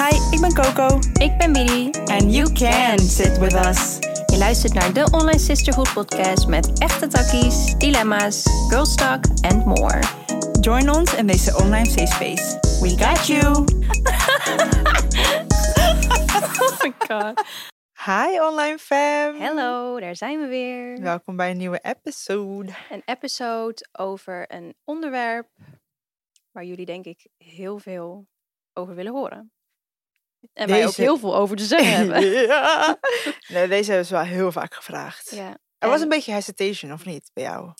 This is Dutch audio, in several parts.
Hi, ik ben Coco. Ik ben Bidi. And you can sit with us. Je luistert naar de Online Sisterhood podcast met echte takkies, dilemma's, girls talk and more. Join ons in deze online safe space. We got you. Oh my god. Hi online fam. Hallo, daar zijn we weer. Welkom bij een nieuwe episode. Een episode over een onderwerp waar jullie denk ik heel veel over willen horen. En wij ook heel veel over te zeggen hebben. ja. Nee, deze hebben ze wel heel vaak gevraagd. Ja. Er was en- een beetje hesitation, of niet, bij jou?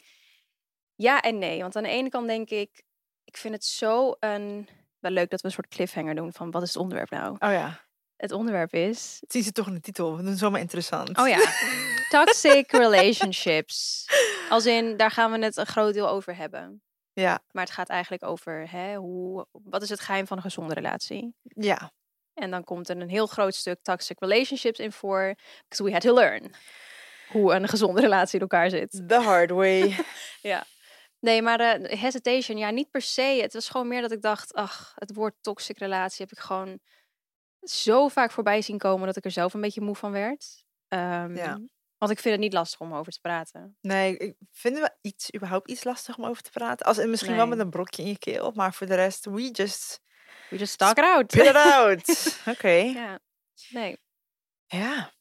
Ja en nee. Want aan de ene kant denk ik, ik vind het zo een... Wel leuk dat we een soort cliffhanger doen van wat is het onderwerp nou? Oh ja. Het onderwerp is... Het zien ze toch in de titel. We doen het zomaar interessant. Oh ja, toxic relationships. Als in, daar gaan we het een groot deel over hebben. Ja, Maar het gaat eigenlijk over hè, hoe, wat is het geheim van een gezonde relatie. ja. En dan komt er een heel groot stuk toxic relationships in voor. Because we had to learn hoe een gezonde relatie in elkaar zit. The hard way. Nee, maar de hesitation, ja, niet per se. Het was gewoon meer dat ik dacht, ach, het woord toxic relatie heb ik gewoon zo vaak voorbij zien komen dat ik er zelf een beetje moe van werd. Ehm, Ja. Want ik vind het niet lastig om over te praten. Nee, ik vinden we iets, überhaupt iets lastig om over te praten? Als, en misschien wel met een brokje in je keel, maar voor de rest, we just We just talk it out. spit it out. Oké. Ja, nee. Ja.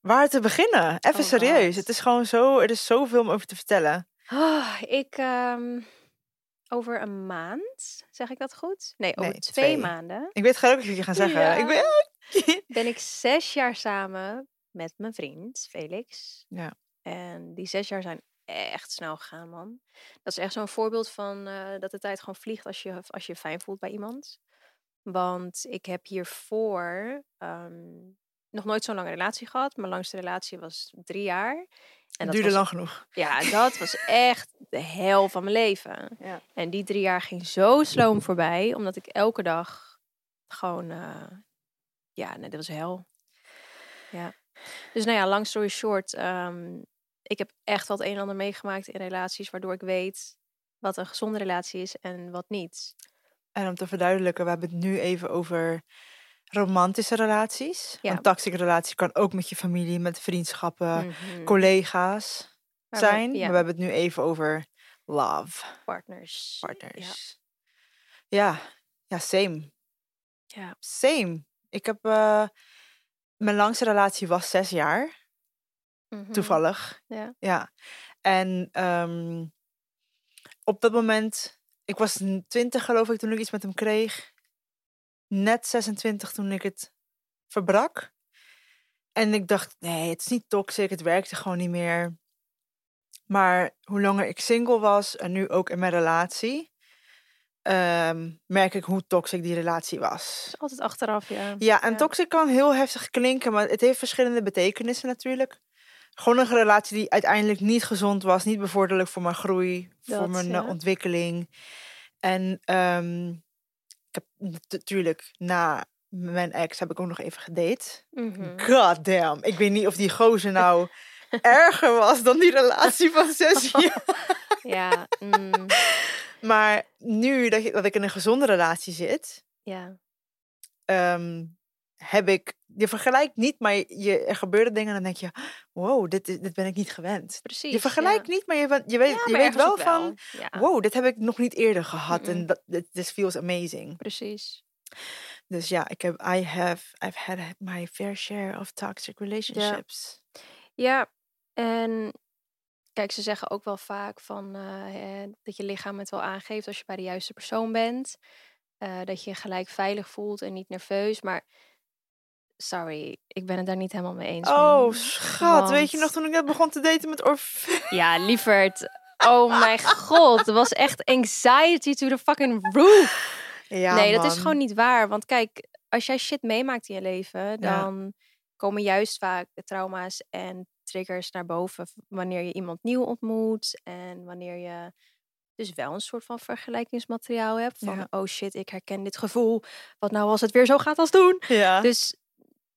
Waar te beginnen? Even Oh, serieus. God. Het is gewoon zo, er is zoveel om over te vertellen. Ah, ik, ehm, over een maand, zeg ik dat goed? Nee, over Nee, twee, twee. maanden Ik weet gelijk wat je gaat zeggen. Ja. Ik ben... ben ik zes jaar samen met mijn vriend Felix. Ja. En die zes jaar zijn echt snel gegaan, man. Dat is echt zo'n voorbeeld van eh, dat de tijd gewoon vliegt als je, als je fijn voelt bij iemand. Want ik heb hiervoor ehm, nog nooit zo'n lange relatie gehad. Mijn langste relatie was drie jaar. En dat duurde was, lang genoeg. Ja, dat was echt de hel van mijn leven. Ja. En die drie jaar ging zo sloom voorbij, omdat ik elke dag gewoon, eh, ja, nee, dat was hel. Ja. Dus nou ja, long story short, ehm, ik heb echt wat een en ander meegemaakt in relaties, waardoor ik weet wat een gezonde relatie is en wat niet. En om te verduidelijken, we hebben het nu even over romantische relaties. Ja. Een toxic relatie kan ook met je familie, met vriendschappen, Mhm. collega's Maar we- zijn. ja. Maar we hebben het nu even over love, Partners. partners. Ja, ja, same. Ja. Same. Ik heb, eh, mijn langste relatie was zes jaar, Mhm. toevallig. Ja. Ja. En ehm, op dat moment, ik was n- 20 geloof ik toen ik iets met hem kreeg. Net 26 toen ik het verbrak. En ik dacht, nee, het is niet toxic, het werkte gewoon niet meer. Maar hoe langer ik single was en nu ook in mijn relatie, ehm, merk ik hoe toxic die relatie was. Altijd achteraf, ja. Ja, en Ja. toxic kan heel heftig klinken, maar het heeft verschillende betekenissen natuurlijk. Gewoon een relatie die uiteindelijk niet gezond was, niet bevorderlijk voor mijn groei, voor mijn eh, ja. ontwikkeling. En ehm, ik heb natuurlijk na mijn ex heb ik ook nog even gedate. Mhm. God damn, ik weet niet of die gozer nou erger was dan die relatie van zes jaar. Ja, mm, Maar nu dat ik in een gezonde relatie zit, ja. ehm, heb ik. Je vergelijkt niet, maar je, er gebeuren dingen en dan denk je: wow, dit, is- dit ben ik niet gewend. Precies. Je vergelijkt niet, maar je, je weet, Ja, je weet wel van: Ja, wow, dit heb ik nog niet eerder gehad. En dat dit this feels amazing. precies. Dus ja, ik heb, I have, I've had my fair share of toxic relationships. Ja, en kijk, ze zeggen ook wel vaak van eh, dat je lichaam het wel aangeeft als je bij de juiste persoon bent. Eh, dat je je gelijk veilig voelt en niet nerveus. Maar sorry, ik ben het daar niet helemaal mee eens. Oh, man. schat, weet je nog toen ik net begon te daten met Orf? Ja, lieverd. Oh mijn god, het was echt anxiety to the fucking roof. Ja, nee, dat is gewoon niet waar. Want kijk, als jij shit meemaakt in je leven, dan komen juist vaak de trauma's en triggers naar boven wanneer je iemand nieuw ontmoet en wanneer je dus wel een soort van vergelijkingsmateriaal hebt van Ja. oh shit, ik herken dit gevoel. Wat nou als het weer zo gaat als toen? Ja. Dus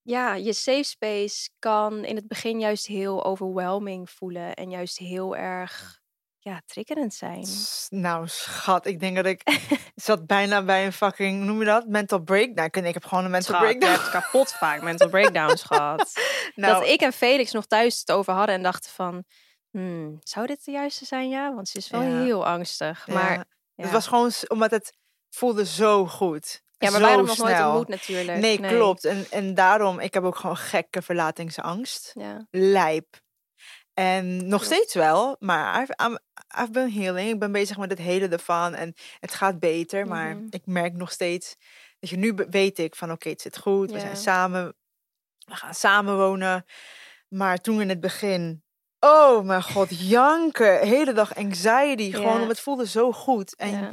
ja, je safe space kan in het begin juist heel overwhelming voelen en juist heel erg ja, triggerend zijn. Nou, schat, ik denk dat ik zat bijna bij een fucking, noem je dat? Mental breakdown. Ik, ik heb gewoon een mental Schat, je breakdown. hebt kapot vaak mental breakdowns gehad. Nou, dat ik en Felix nog thuis het over hadden en dachten van... Hmm, zou dit de juiste zijn, ja? Want ze is wel Ja. heel angstig. Maar ja, het was gewoon omdat het voelde zo goed. Ja, maar hadden nog nooit snel. ontmoet natuurlijk. Nee, klopt. En, en daarom, ik heb ook gewoon gekke verlatingsangst. Ja. Lijp. En nog steeds wel, maar I've, I'm- I've been healing. Ik ben bezig met het hele ervan en het gaat beter. Maar Mhm. ik merk nog steeds, dat je nu weet ik van oké, het zit goed. We zijn samen, we gaan samen wonen. Maar toen in het begin, oh mijn god, janken. Hele dag anxiety. Gewoon, Ja. om het voelde zo goed. En ja.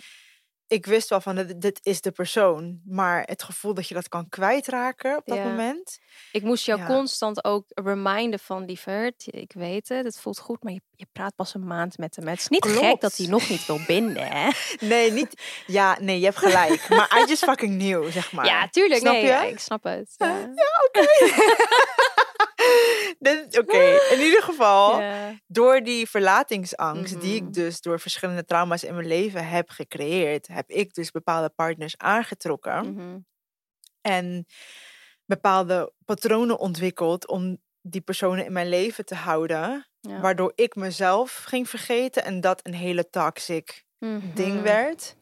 Ik wist wel van, dit, dit is de persoon. Maar het gevoel dat je dat kan kwijtraken op dat Ja. moment. Ik moest jou Ja. constant ook reminden van lieverd, ik weet het, het voelt goed, maar je, je praat pas een maand met hem. Het is niet gek dat hij nog niet wil binden, hè? Nee, niet. Ja, nee, je hebt gelijk. Maar I just fucking knew, zeg maar. Ja, tuurlijk. Snap nee, je? ja, ik snap het. Ja. Dit- Oké, in ieder geval, door die verlatingsangst die ik dus door verschillende trauma's in mijn leven heb gecreëerd, heb ik dus bepaalde partners aangetrokken Mhm. en bepaalde patronen ontwikkeld om die personen in mijn leven te houden, Ja. waardoor ik mezelf ging vergeten en dat een hele toxic ding Mhm. werd.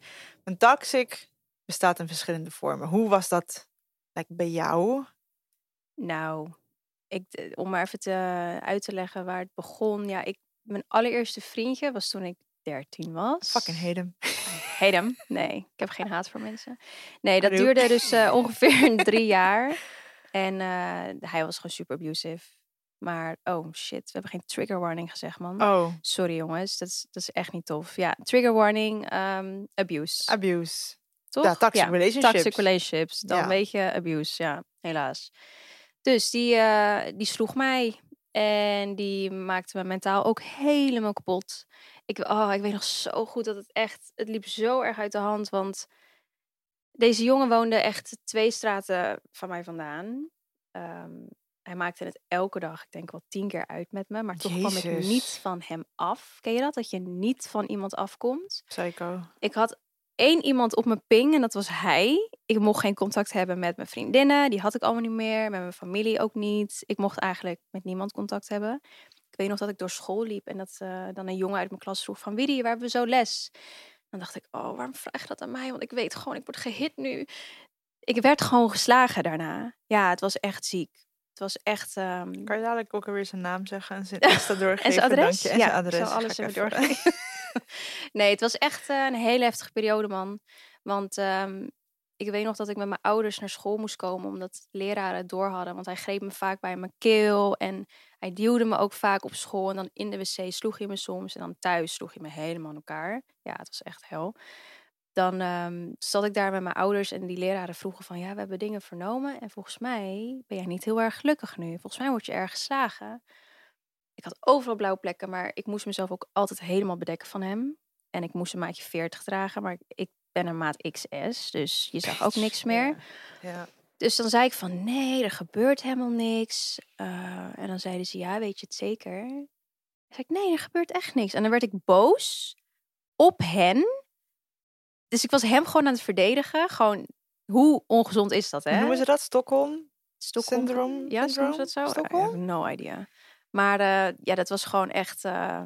Een toxic bestaat in verschillende vormen. Hoe was dat like, bij jou? Nou, ik, d- om maar even te, uit te leggen waar het begon. Ja, ik, mijn allereerste vriendje was toen ik 13 was. Fucking hate hem. Hate hem. Nee, ik heb geen haat voor mensen. Nee, dat Adoe. duurde dus eh, ongeveer drie jaar. En eh, hij was gewoon super abusive. Maar, oh shit, we hebben geen trigger warning gezegd, man. Oh, Sorry jongens, dat is, dat is echt niet tof. Ja, trigger warning, ehm, abuse. abuse. toch? Ja, toxic relationships. Toxic relationships. Dan Ja. weet je abuse, ja, helaas. Dus die, eh, die sloeg mij. En die maakte me mentaal ook helemaal kapot. Ik, oh, ik weet nog zo goed dat het echt... Het liep zo erg uit de hand. Want deze jongen woonde echt twee straten van mij vandaan. Ehm, hij maakte het elke dag, ik denk wel tien keer uit met me. Maar toch kwam ik niet van hem af. Ken je dat? Dat je niet van iemand afkomt. Psycho. Ik had één iemand op mijn ping en dat was hij. Ik mocht geen contact hebben met mijn vriendinnen. Die had ik allemaal niet meer. Met mijn familie ook niet. Ik mocht eigenlijk met niemand contact hebben. Ik weet nog dat ik door school liep en dat eh, dan een jongen uit mijn klas vroeg van... Widdy, waar hebben we zo les? Dan dacht ik, oh, waarom vraag je dat aan mij? Want ik weet gewoon, ik word gehit nu. Ik werd gewoon geslagen daarna. Ja, het was echt ziek. Het was echt... ehm, Kan je dadelijk ook alweer zijn naam zeggen en zijn Insta doorgeven? en zijn adres? Dank je. En ja, zijn adres. ik zal alles even- doorgeven. nee, het was echt eh, een hele heftige periode, man. Want ehm, ik weet nog dat ik met mijn ouders naar school moest komen, omdat leraren het door hadden. Want hij greep me vaak bij mijn keel en hij duwde me ook vaak op school. En dan in de wc sloeg hij me soms en dan thuis sloeg hij me helemaal in elkaar. Ja, het was echt hel. Dan ehm, zat ik daar met mijn ouders en die leraren vroegen van... ja, we hebben dingen vernomen en volgens mij ben jij niet heel erg gelukkig nu. Volgens mij word je erg geslagen. Ik had overal blauwe plekken, maar ik moest mezelf ook altijd helemaal bedekken van hem. En ik moest een maatje 40 dragen, maar ik ben een maat XS, dus je zag ook niks meer. Ja. ja. Dus dan zei ik van, nee, er gebeurt helemaal niks. Eh, en dan zeiden ze, ja, weet je het zeker? Dan zei ik, nee, er gebeurt echt niks. En dan werd ik boos op hen. Dus ik was hem gewoon aan het verdedigen. Gewoon, hoe ongezond is dat, Hoe hè? noemen ze dat? Stockholm? Stockholm Syndroom? Ja, soms Syndroom? dat zo. Stockholm? have no idea. Maar eh, ja, dat was gewoon echt... eh,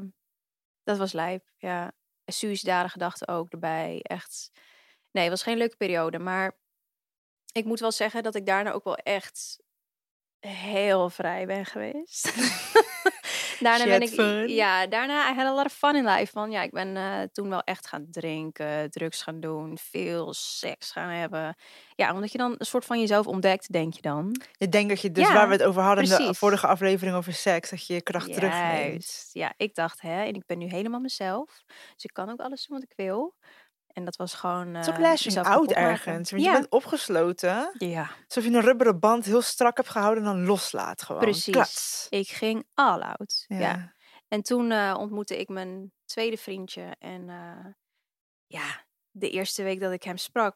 dat was lijp, ja. Suïcidale gedachten ook erbij. Echt... Nee, het was geen leuke periode. Maar ik moet wel zeggen dat ik daarna ook wel echt heel vrij ben geweest. daarna ben ik... fun. Ja, daarna I had a lot of fun in life. Want ja, ik ben eh, toen wel echt gaan drinken, drugs gaan doen, veel seks gaan hebben. Ja, omdat je dan een soort van jezelf ontdekt, denk je dan. Je denkt dat je, dus Ja, waar we het over hadden in de vorige aflevering over seks, dat je je kracht terugneemt. Juist. Ja, ik dacht, hè, en ik ben nu helemaal mezelf. Dus ik kan ook alles doen wat ik wil. En dat was gewoon. Het is ook eh, lashing out kapot maken. ergens. Want ja. je bent opgesloten. ja, Alsof je een rubberen band heel strak hebt gehouden en dan loslaat gewoon. Precies. Klats. ik ging all out. Ja. Ja. En toen eh, ontmoette ik mijn tweede vriendje. En eh, ja, de eerste week dat ik hem sprak,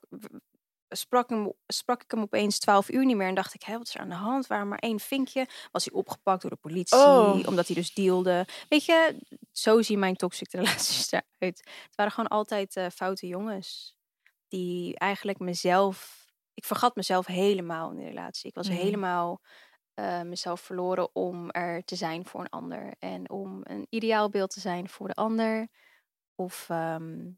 sprak, hem, sprak ik hem opeens 12 uur niet meer. En dacht ik, hé, wat is er aan de hand? Waar maar één vinkje. Was hij opgepakt door de politie, Oh. omdat hij dus dealde. Weet je, zo zien mijn toxic relaties eruit. Het waren gewoon altijd eh, foute jongens. Die eigenlijk mezelf... Ik vergat mezelf helemaal in die relatie. Ik was Mhm. helemaal eh, mezelf verloren om er te zijn voor een ander. En om een ideaalbeeld te zijn voor de ander. Of ehm,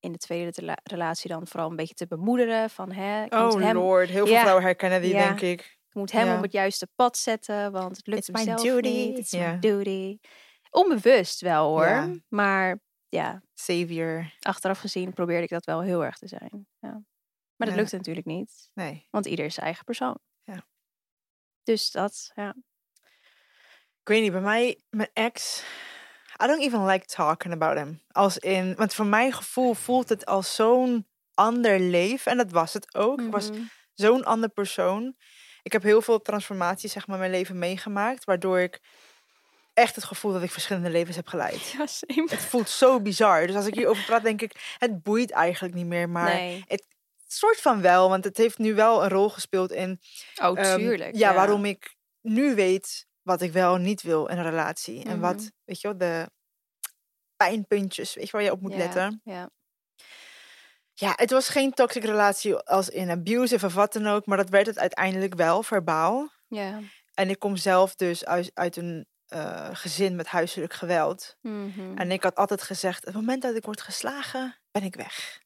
in de tweede rela- relatie dan vooral een beetje te bemoederen. Van, hè, ik, moet Oh hem, lord, heel veel Ja. vrouwen herkennen die, Ja. denk ik. ik moet hem Ja. op het juiste pad zetten, want het lukt It's mezelf duty. niet. It's Ja. my duty. Onbewust wel hoor. Maar ja, Savior. achteraf gezien probeerde ik dat wel heel erg te zijn. Ja. Maar dat Ja. lukt natuurlijk niet, Nee. want ieder is zijn eigen persoon. Ja. Dus dat, ja. Ik weet niet, bij mij, mijn ex, I don't even like talking about him. Als in, want voor mijn gevoel voelt het als zo'n ander leven. En dat was het ook. Ik was Mhm. zo'n ander persoon. Ik heb heel veel transformaties zeg maar, in mijn leven meegemaakt. Waardoor ik echt het gevoel dat ik verschillende levens heb geleid. Ja, same. Het voelt zo bizar. Dus als ik hierover praat, denk ik, het boeit eigenlijk niet meer. Maar nee. soort van wel, want het heeft nu wel een rol gespeeld in Oh, Ehm, tuurlijk. ja, waarom ik nu weet wat ik wel niet wil in een relatie. En Mhm. wat, weet je wel, de pijnpuntjes, weet je, waar je op moet letten. Ja. Ja, het was geen toxic relatie als in abusive of wat dan ook, maar dat werd het uiteindelijk wel, verbaal. Ja. En ik kom zelf dus uit, uit een eh, gezin met huiselijk geweld. Mhm. En ik had altijd gezegd, het moment dat ik word geslagen, ben ik weg.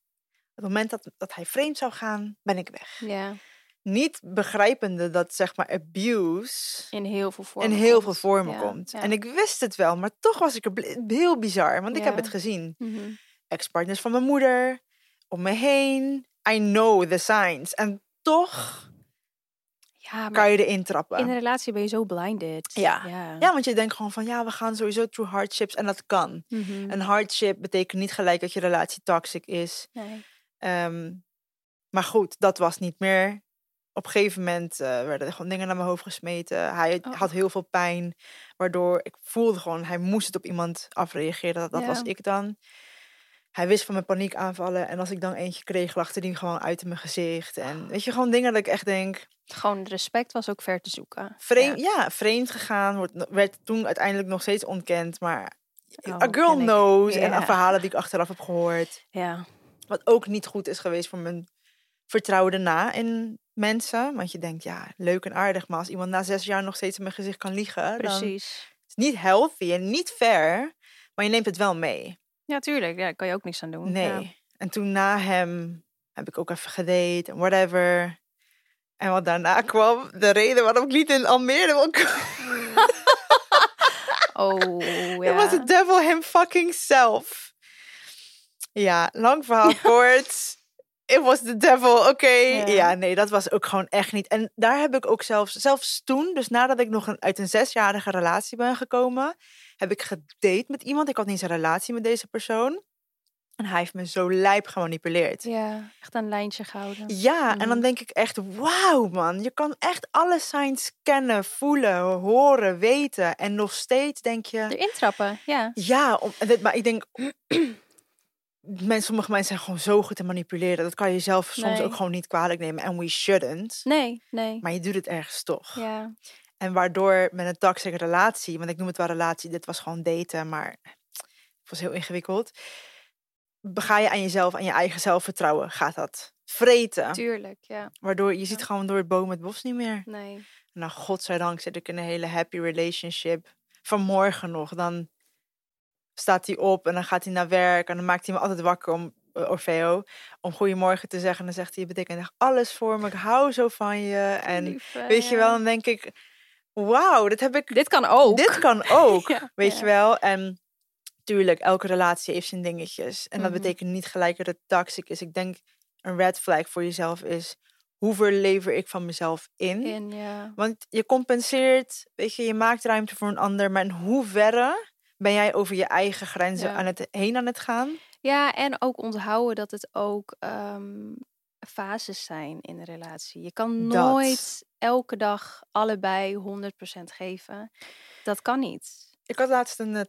Het moment dat, dat hij vreemd zou gaan, ben ik weg. ja. Niet begrijpende dat, zeg maar, abuse In heel veel vormen. in heel veel komt. vormen Ja, komt. ja. En ik wist het wel, maar toch was ik er heel bizar, want ik heb het gezien. Mhm. Ex-partners van mijn moeder, om me heen. I know the signs. En toch Ja, maar kan je erin trappen. in een relatie ben je zo blinded. Ja. Ja. Ja, want je denkt gewoon van ja, we gaan sowieso through hardships en dat kan. Mhm. Een hardship betekent niet gelijk dat je relatie toxic is. Nee. Ehm, maar goed, dat was niet meer. Op een gegeven moment eh, werden er gewoon dingen naar mijn hoofd gesmeten. Hij Oh. had heel veel pijn, waardoor ik voelde gewoon, hij moest het op iemand afreageren. Dat, dat was ik dan. Hij wist van mijn paniekaanvallen en als ik dan eentje kreeg, lachte die gewoon uit in mijn gezicht. En weet je, gewoon dingen dat ik echt denk, Gewoon respect was ook ver te zoeken. vreemd, Ja. ja. vreemd gegaan, wordt, werd toen uiteindelijk nog steeds ontkend, maar Oh, a girl ik. knows. En Ja. verhalen die ik achteraf heb gehoord. Ja. Wat ook niet goed is geweest voor mijn vertrouwen daarna in mensen. Want je denkt, ja, leuk en aardig. Maar als iemand na zes jaar nog steeds in mijn gezicht kan liegen. Dan is Precies. het niet healthy en niet fair. Maar je neemt het wel mee. Ja, tuurlijk. Ja, daar kan je ook niks aan doen. Nee. Ja. En toen na hem heb ik ook even gedate en whatever. En wat daarna kwam, de reden waarom ik niet in Almere wil komen. Oh, Het ja. was the devil him fucking self. Ja, lang verhaal kort. It was the devil, oké. Ja. Ja. nee, dat was ook gewoon echt niet. En daar heb ik ook zelfs, zelfs toen, dus nadat ik nog een, uit een zesjarige relatie ben gekomen, heb ik gedate met iemand. Ik had niet eens een relatie met deze persoon. En hij heeft me zo lijp gemanipuleerd. Ja, echt een lijntje gehouden. Ja, en dan Mhm. denk ik echt, wauw man, je kan echt alle signs kennen, voelen, horen, weten. En nog steeds denk je, Erin trappen, ja. ja, om, maar ik denk, mensen, sommige mensen zijn gewoon zo goed te manipuleren. Dat kan je zelf soms Nee. ook gewoon niet kwalijk nemen. En we shouldn't. Nee, nee. Maar je doet het ergens toch. Ja, En waardoor met een toxic relatie, want ik noem het wel relatie, dit was gewoon daten, maar het was heel ingewikkeld. Ga je aan jezelf, aan je eigen zelfvertrouwen, gaat dat vreten. tuurlijk, ja. Waardoor je ziet gewoon door het boom het bos niet meer. Nee. Nou, godzijdank zit ik in een hele happy relationship. Vanmorgen nog, dan staat hij op en dan gaat hij naar werk. En dan maakt hij me altijd wakker om, eh, Orfeo, om goedemorgen te zeggen. En dan zegt hij, je betekent echt alles voor me. Ik hou zo van je. En weet je wel, dan denk ik, wauw, dit heb ik, Dit kan ook. dit kan ook. Ja, weet ja. je wel? En tuurlijk, elke relatie heeft zijn dingetjes. En dat Mhm. betekent niet gelijk dat het toxic is. Ik denk, een red flag voor jezelf is, hoeveel lever ik van mezelf in? In, ja. Want je compenseert, weet je, je maakt ruimte voor een ander. Maar in hoeverre ben jij over je eigen grenzen Ja. aan het, heen aan het gaan? ja, en ook onthouden dat het ook ehm, fases zijn in een relatie. Je kan Dat. nooit elke dag allebei 100% geven. Dat kan niet. Ik had laatst een, eh,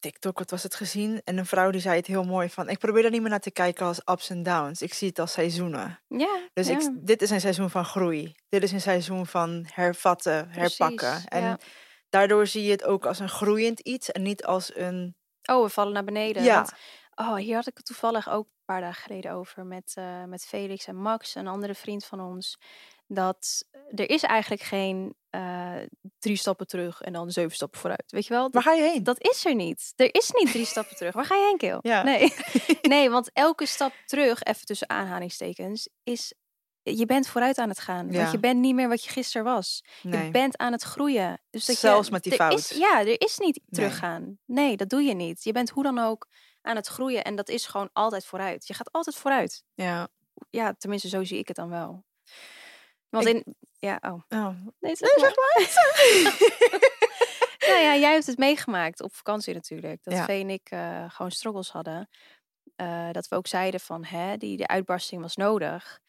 TikTok, wat was het gezien? En een vrouw die zei het heel mooi van, ik probeer er niet meer naar te kijken als ups en downs. Ik zie het als seizoenen. Ja, Dus ja. ik, dit is een seizoen van groei. Dit is een seizoen van hervatten, herpakken. Precies, En ja. Daardoor zie je het ook als een groeiend iets en niet als een... Oh, we vallen naar beneden. Ja. Want, oh, hier had ik het toevallig ook een paar dagen geleden over met, eh, met Felix en Max, een andere vriend van ons. Dat er is eigenlijk geen eh, drie stappen terug en dan zeven stappen vooruit. Weet je wel? Waar ga je heen? Dat is er niet. Er is niet drie stappen terug. Waar ga je heen, Keel? Ja. Nee. nee, want elke stap terug, even tussen aanhalingstekens, is... Je bent vooruit aan het gaan. Ja. Want je bent niet meer wat je gisteren was. Nee. Je bent aan het groeien. Dus dat Zelfs je, met die fout. Is, ja, er is niet Nee. teruggaan. Nee, dat doe je niet. Je bent hoe dan ook aan het groeien. En dat is gewoon altijd vooruit. Je gaat altijd vooruit. Ja. Ja, tenminste, zo zie ik het dan wel. Want Ik- in... Ja, oh. Oh. Nee, zeg Nee, zeg maar. nou ja, jij hebt het meegemaakt op vakantie natuurlijk. Dat Ja. Vee en ik eh, gewoon struggles hadden. Eh, dat we ook zeiden van, hè, die, de uitbarsting was nodig.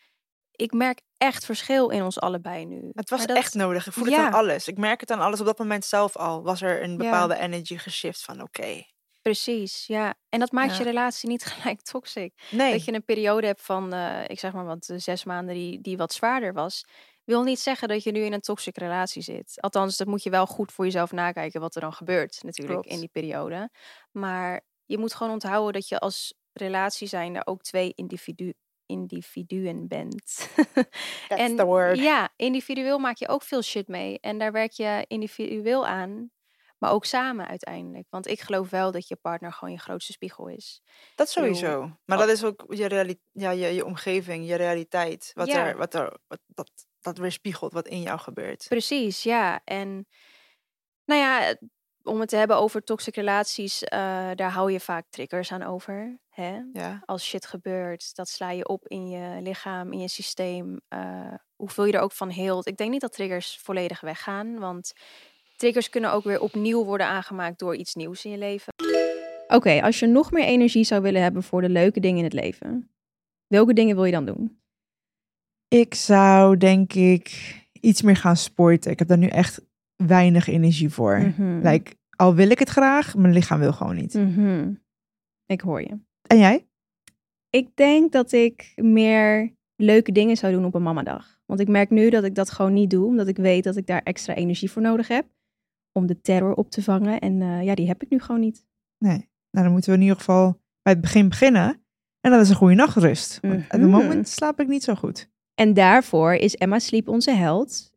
Ik merk echt verschil in ons allebei nu. Het was dat- echt nodig. Ik voel het aan alles. Ik merk het aan alles. Op dat moment zelf al was er een Ja. bepaalde energy geshift van oké. Precies, ja. En dat maakt Ja. je relatie niet gelijk toxic. Nee. Dat je een periode hebt van, eh, ik zeg maar wat, eh, zes maanden die, die wat zwaarder was. Wil niet zeggen dat je nu in een toxic relatie zit. Althans, dat moet je wel goed voor jezelf nakijken wat er dan gebeurt natuurlijk in die periode. Maar je moet gewoon onthouden dat je als relatie zijnde ook twee individu individuen bent. That's en the word. ja, individueel maak je ook veel shit mee. En daar werk je individueel aan. Maar ook samen uiteindelijk. Want ik geloof wel dat je partner gewoon je grootste spiegel is. Dat bedoel, sowieso. Maar dat is ook je, ja, je, je omgeving, je realiteit. Wat Ja. er, wat er, wat, dat, dat weerspiegelt wat in jou gebeurt. Precies, ja. En nou ja, om het te hebben over toxic relaties, eh, daar hou je vaak triggers aan over. Hè? Ja. Als shit gebeurt, dat sla je op in je lichaam, in je systeem. eh, hoeveel je er ook van heelt. Ik denk niet dat triggers volledig weggaan, want triggers kunnen ook weer opnieuw worden aangemaakt door iets nieuws in je leven. Oké, als je nog meer energie zou willen hebben voor de leuke dingen in het leven, welke dingen wil je dan doen? Ik zou denk ik iets meer gaan sporten. Ik heb daar nu echt weinig energie voor. Mhm. Like, al wil ik het graag, mijn lichaam wil gewoon niet. Mhm. Ik hoor je. En jij? Ik denk dat ik meer leuke dingen zou doen op een mamadag. Want ik merk nu dat ik dat gewoon niet doe, omdat ik weet dat ik daar extra energie voor nodig heb om de terror op te vangen. En eh, ja, die heb ik nu gewoon niet. Nee. Nou, dan moeten we in ieder geval bij het begin beginnen. En dat is een goede nachtrust. Want op het Mhm. moment slaap ik niet zo goed. En daarvoor is Emma Sleep onze held.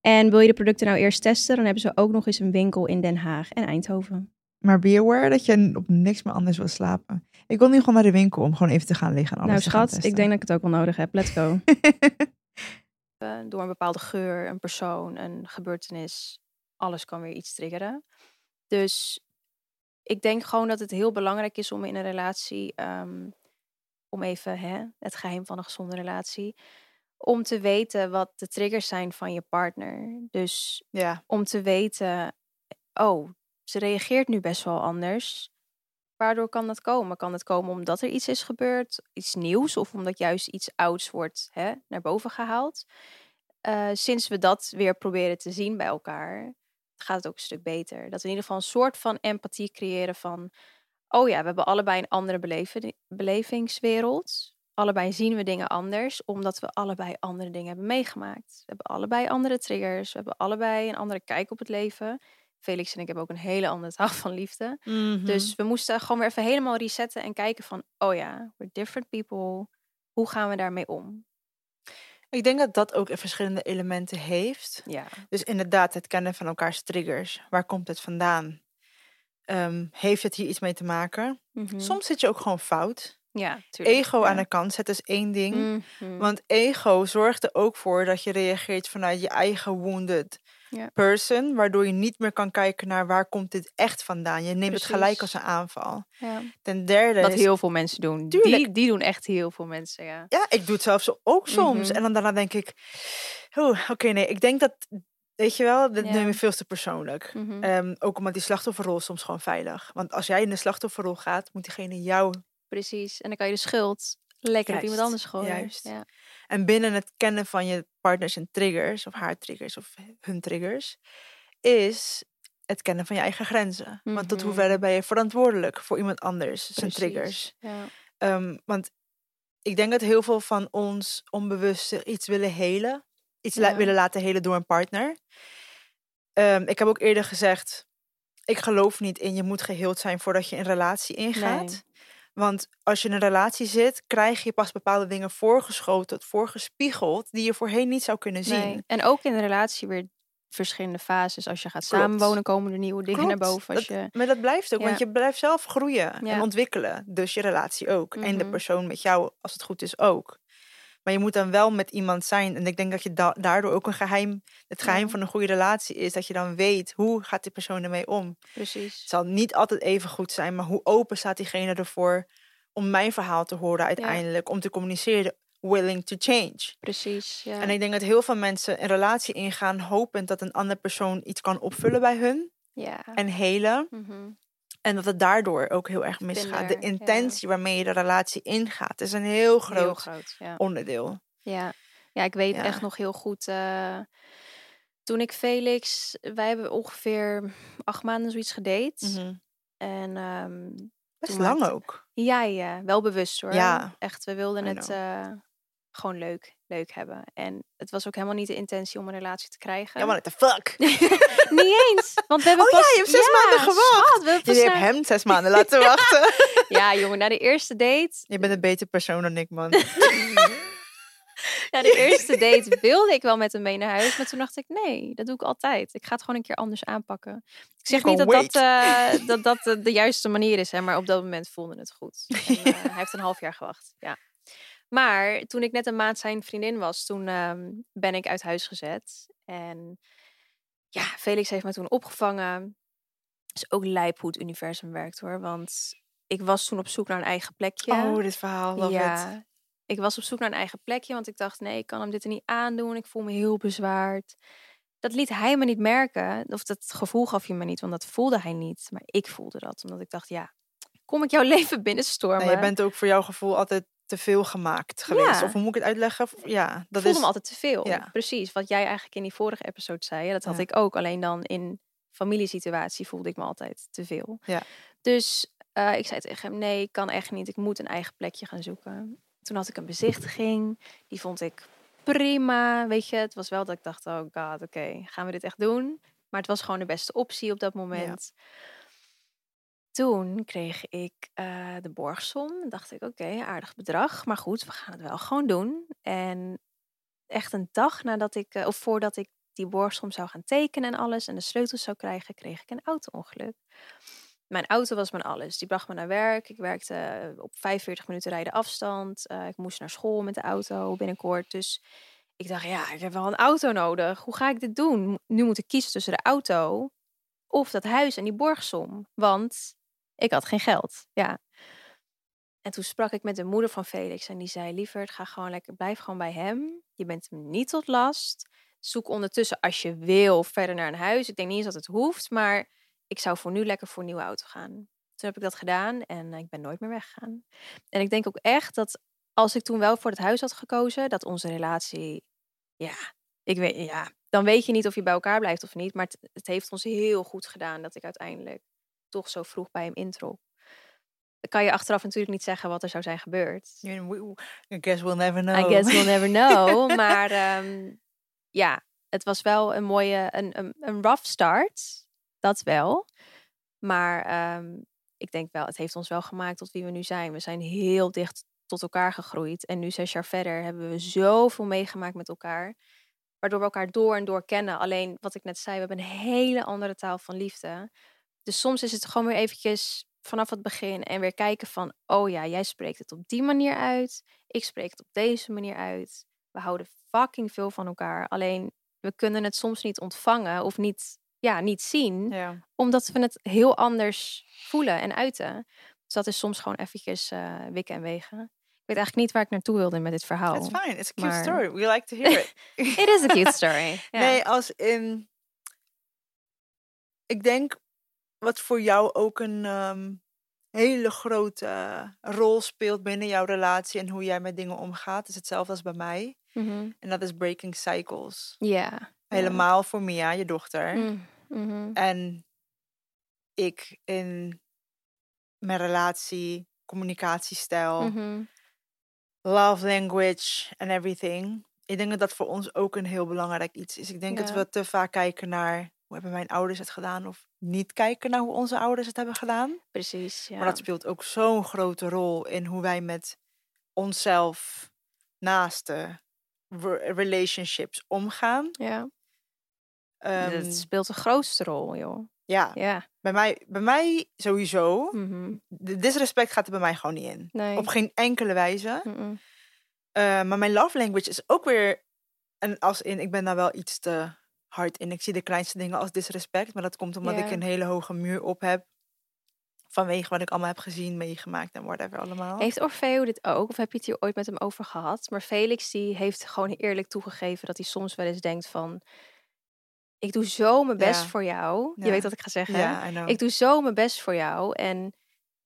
En wil je de producten nou eerst testen, dan hebben ze ook nog eens een winkel in Den Haag en Eindhoven. Maar be aware dat je op niks meer anders wil slapen. Ik wil nu gewoon naar de winkel om gewoon even te gaan liggen en alles nou te gaan schat, ik denk dat ik het ook wel nodig heb. Let's go. Eh, door een bepaalde geur, een persoon, een gebeurtenis, alles kan weer iets triggeren. Dus ik denk gewoon dat het heel belangrijk is om in een relatie, ehm, om even hè, het geheim van een gezonde relatie, om te weten wat de triggers zijn van je partner. Dus Ja. om te weten, oh, ze reageert nu best wel anders. Waardoor kan dat komen? Kan het komen omdat er iets is gebeurd, iets nieuws, of omdat juist iets ouds wordt hè, naar boven gehaald? Eh, sinds we dat weer proberen te zien bij elkaar, gaat het ook een stuk beter. Dat we in ieder geval een soort van empathie creëren van, oh ja, we hebben allebei een andere belevingswereld. Allebei zien we dingen anders, omdat we allebei andere dingen hebben meegemaakt. We hebben allebei andere triggers, we hebben allebei een andere kijk op het leven. Felix en ik hebben ook een hele andere taal van liefde. Mhm. Dus we moesten gewoon weer even helemaal resetten en kijken van, oh ja, we're different people. Hoe gaan we daarmee om? ik denk dat dat ook verschillende elementen heeft. Ja. Dus inderdaad, het kennen van elkaars triggers. Waar komt het vandaan? Ehm, heeft het hier iets mee te maken? Mhm. Soms zit je ook gewoon fout. Ja, tuurlijk. Ego ja. aan de kant zetten is één ding. Mhm. Want ego zorgt er ook voor dat je reageert vanuit je eigen wounded person. Waardoor je niet meer kan kijken naar waar komt dit echt vandaan. Je neemt het gelijk als een aanval. ja. Ten derde Wat is- heel veel mensen doen. Tuurlijk. Die, die doen echt heel veel mensen, ja. Ja, ik doe het zelfs ook soms. Mhm. En dan daarna denk ik... Oh, oké, nee. Ik denk dat... Weet je wel, Ja. neem je veel te persoonlijk. Mhm. Ehm, ook omdat die slachtofferrol is soms gewoon veilig. Want als jij in de slachtofferrol gaat, moet diegene jou Precies. En dan kan je de schuld lekker op iemand anders gooien. juist. Ja. En binnen het kennen van je partners en triggers, of haar triggers, of hun triggers, is het kennen van je eigen grenzen. Want tot Mhm. hoeverre ben je verantwoordelijk voor iemand anders, zijn Precies. triggers. Ja. Ehm, want ik denk dat heel veel van ons onbewust iets willen helen, iets la- willen laten helen door een partner. Ehm, ik heb ook eerder gezegd, ik geloof niet in je moet geheeld zijn voordat je een relatie ingaat. Nee. Want als je in een relatie zit, krijg je pas bepaalde dingen voorgeschoten, voorgespiegeld, die je voorheen niet zou kunnen zien. Nee. En ook in de relatie weer verschillende fases. Als je gaat Klopt. samenwonen, komen er nieuwe dingen naar boven. Als Dat- je... Maar dat blijft ook, want je blijft zelf groeien en ontwikkelen. Dus je relatie ook. En de Mhm. persoon met jou, als het goed is, ook. Maar je moet dan wel met iemand zijn. En ik denk dat je da- daardoor ook een geheim... Het geheim Ja. van een goede relatie is dat je dan weet... hoe gaat die persoon ermee om. Precies. Het zal niet altijd even goed zijn... maar hoe open staat diegene ervoor... om mijn verhaal te horen uiteindelijk. Om te communiceren, willing to change. Precies. Ja. En ik denk dat heel veel mensen een relatie ingaan... hopend dat een andere persoon iets kan opvullen bij hun. ja. En helen. Mhm. En dat het daardoor ook heel erg misgaat. De ja. intentie waarmee je de relatie ingaat is een heel groot, Heel groot. Ja. onderdeel. Ja. ja, ik weet Ja. echt nog heel goed. eh, toen ik Felix, wij hebben ongeveer acht maanden zoiets gedate. En ehm, Best lang ook. ja, ja, wel bewust hoor. Ja. Echt, we wilden het eh, gewoon leuk, leuk hebben. En het was ook helemaal niet de intentie om een relatie te krijgen. Ja, maar what the fuck? niet eens. Want we hebben Oh ja, pas... je hebt zes maanden gewacht. schat, we hebben Jullie hem zes maanden laten wachten. Ja, jongen, na de eerste date Je bent een beter persoon dan ik, man. Na de eerste date wilde ik wel met hem mee naar huis. Maar toen dacht ik, nee, dat doe ik altijd. Ik ga het gewoon een keer anders aanpakken. Ik zeg niet dat dat, eh, dat, dat de, de juiste manier is. Hè, maar op dat moment voelde het goed. En, eh, hij heeft een half jaar gewacht. Ja. Maar toen ik net een maand zijn vriendin was, toen ehm, ben ik uit huis gezet. En ja, Felix heeft me toen opgevangen. is ook lijp hoe het universum werkt hoor. Want ik was toen op zoek naar een eigen plekje. Oh, dit verhaal, love it. ja, ik was op zoek naar een eigen plekje, want ik dacht, nee, ik kan hem dit er niet aandoen. Ik voel me heel bezwaard. Dat liet hij me niet merken, of dat gevoel gaf hij me niet, want dat voelde hij niet. Maar ik voelde dat, omdat ik dacht, ja, kom ik jouw leven binnenstormen? Nee, je bent ook voor jouw gevoel altijd te veel gemaakt geweest. Ja. Of hoe moet ik het uitleggen? Ja, dat voelde is... me altijd te veel. ja. Precies, wat jij eigenlijk in die vorige episode zei, dat had Ja. ik ook. Alleen dan in familiesituatie voelde ik me altijd te veel. Ja. Dus eh, ik zei tegen hem, nee, ik kan echt niet. Ik moet een eigen plekje gaan zoeken. Toen had ik een bezichtiging. Die vond ik prima. Weet je, het was wel dat ik dacht, oh god, oké, gaan we dit echt doen? Maar het was gewoon de beste optie op dat moment. Toen kreeg ik eh, de borgsom. Dacht ik, oké, aardig bedrag. Maar goed, we gaan het wel gewoon doen. En echt een dag nadat ik, eh, of voordat ik die borgsom zou gaan tekenen en alles en de sleutels zou krijgen, kreeg ik een auto-ongeluk. Mijn auto was mijn alles. Die bracht me naar werk. Ik werkte op 45 minuten rijden afstand. Eh, ik moest naar school met de auto binnenkort. Dus ik dacht, ja, ik heb wel een auto nodig. Hoe ga ik dit doen? Nu moet ik kiezen tussen de auto of dat huis en die borgsom. Want ik had geen geld. Ja. En toen sprak ik met de moeder van Felix en die zei: Lieverd, ga gewoon lekker, blijf gewoon bij hem. Je bent hem niet tot last. Zoek ondertussen als je wil verder naar een huis. Ik denk niet eens dat het hoeft, maar ik zou voor nu lekker voor een nieuwe auto gaan. Toen heb ik dat gedaan en eh, ik ben nooit meer weggegaan. En ik denk ook echt dat als ik toen wel voor het huis had gekozen, dat onze relatie, ja, ik weet, ja, dan weet je niet of je bij elkaar blijft of niet. Maar het, het heeft ons heel goed gedaan dat ik uiteindelijk toch zo vroeg bij hem introk. Dan kan je achteraf natuurlijk niet zeggen wat er zou zijn gebeurd. I guess we'll never know. I guess we'll never know. maar ehm, ja, het was wel een mooie, een, een, een rough start. Dat wel. Maar ehm, ik denk wel, het heeft ons wel gemaakt tot wie we nu zijn. We zijn heel dicht tot elkaar gegroeid. En nu zes jaar verder hebben we zoveel meegemaakt met elkaar. Waardoor we elkaar door en door kennen. Alleen wat ik net zei, we hebben een hele andere taal van liefde. Dus soms is het gewoon weer eventjes vanaf het begin en weer kijken van, oh ja, jij spreekt het op die manier uit, ik spreek het op deze manier uit. We houden fucking veel van elkaar. Alleen we kunnen het soms niet ontvangen of niet, ja, niet zien, Ja. omdat we het heel anders voelen en uiten. Dus dat is soms gewoon eventjes eh, wikken en wegen. Ik weet eigenlijk niet waar ik naartoe wilde met dit verhaal. It's fine. It's a cute maar- story. We like to hear it. It is a cute story. Nee, als in. Ik denk wat voor jou ook een ehm, hele grote rol speelt binnen jouw relatie en hoe jij met dingen omgaat, is hetzelfde als bij mij. Mhm. En dat is breaking cycles. Ja. Helemaal voor Mia, je dochter. Mm, mhm. En ik in mijn relatie, communicatiestijl, Mhm. love language en everything. Ik denk dat dat voor ons ook een heel belangrijk iets is. Ik denk dat we te vaak kijken naar hoe hebben mijn ouders het gedaan of niet kijken naar hoe onze ouders het hebben gedaan. Precies, ja. Maar dat speelt ook zo'n grote rol in hoe wij met onszelf, naasten, re- relationships omgaan. ja. Ehm, dat speelt de grootste rol, joh. ja, Ja. bij mij, bij mij sowieso. Mhm. De disrespect gaat er bij mij gewoon niet in. Nee. Op geen enkele wijze. Eh, maar mijn love language is ook weer een als in, ik ben daar wel iets te hard in. Ik zie de kleinste dingen als disrespect, maar dat komt omdat ik een hele hoge muur op heb. Vanwege wat ik allemaal heb gezien, meegemaakt en whatever allemaal. Heeft Orfeo dit ook? Of heb je het hier ooit met hem over gehad? Maar Felix die heeft gewoon eerlijk toegegeven dat hij soms wel eens denkt van... Ik doe zo mijn best Ja. voor jou. Je weet wat ik ga zeggen. Ik doe zo mijn best voor jou. En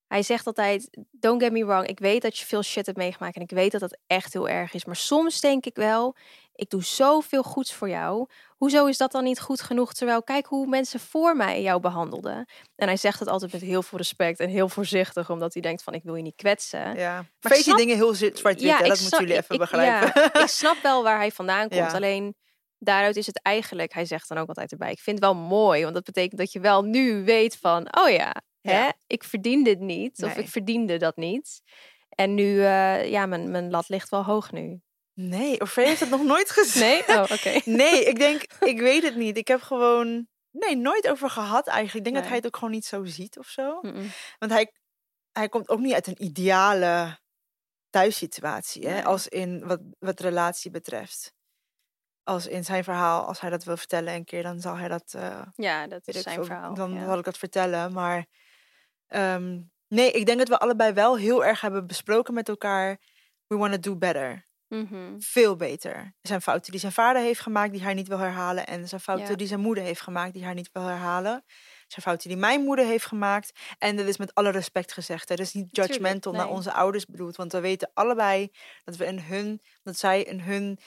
hij zegt altijd, don't get me wrong. Ik weet dat je veel shit hebt meegemaakt. En ik weet dat dat echt heel erg is. Maar soms denk ik wel, ik doe zoveel goeds voor jou. Hoezo is dat dan niet goed genoeg? Terwijl kijk hoe mensen voor mij jou behandelden. En hij zegt het altijd met heel veel respect en heel voorzichtig. Omdat hij denkt van, ik wil je niet kwetsen. ja. ik Face die dingen heel zwart-wit, ik dat moeten jullie even ik- begrijpen. ja, ik snap wel waar hij vandaan komt. Ja. Alleen daaruit is het eigenlijk, hij zegt dan ook altijd erbij, ik vind het wel mooi, want dat betekent dat je wel nu weet van, oh ja, Hè? Ja. ik verdien dit niet, of ik verdiende dat niet. En nu, eh, ja, mijn, mijn lat ligt wel hoog nu. Nee, Orfeo heeft het nog nooit gezien. Nee? Oh, oké. Nee, ik denk, ik weet het niet. Ik heb gewoon, nee, nooit over gehad eigenlijk. Ik denk dat hij het ook gewoon niet zo ziet of zo. Want hij, hij komt ook niet uit een ideale thuissituatie. Hè? Nee. Als in wat, wat relatie betreft. Als in zijn verhaal, als hij dat wil vertellen een keer, dan zal hij dat. eh, Ja, dat is zijn veel, verhaal. Dan ja. zal ik dat vertellen. Maar ehm, nee, ik denk dat we allebei wel heel erg hebben besproken met elkaar. We want to do better. Mhm. Veel beter. Er zijn fouten die zijn vader heeft gemaakt die hij niet wil herhalen. En er zijn fouten Ja. die zijn moeder heeft gemaakt die hij niet wil herhalen. Er zijn fouten die mijn moeder heeft gemaakt. En dat is met alle respect gezegd. Het is niet judgmental naar onze ouders bedoeld. Want we weten allebei dat we in hun, dat zij in hun.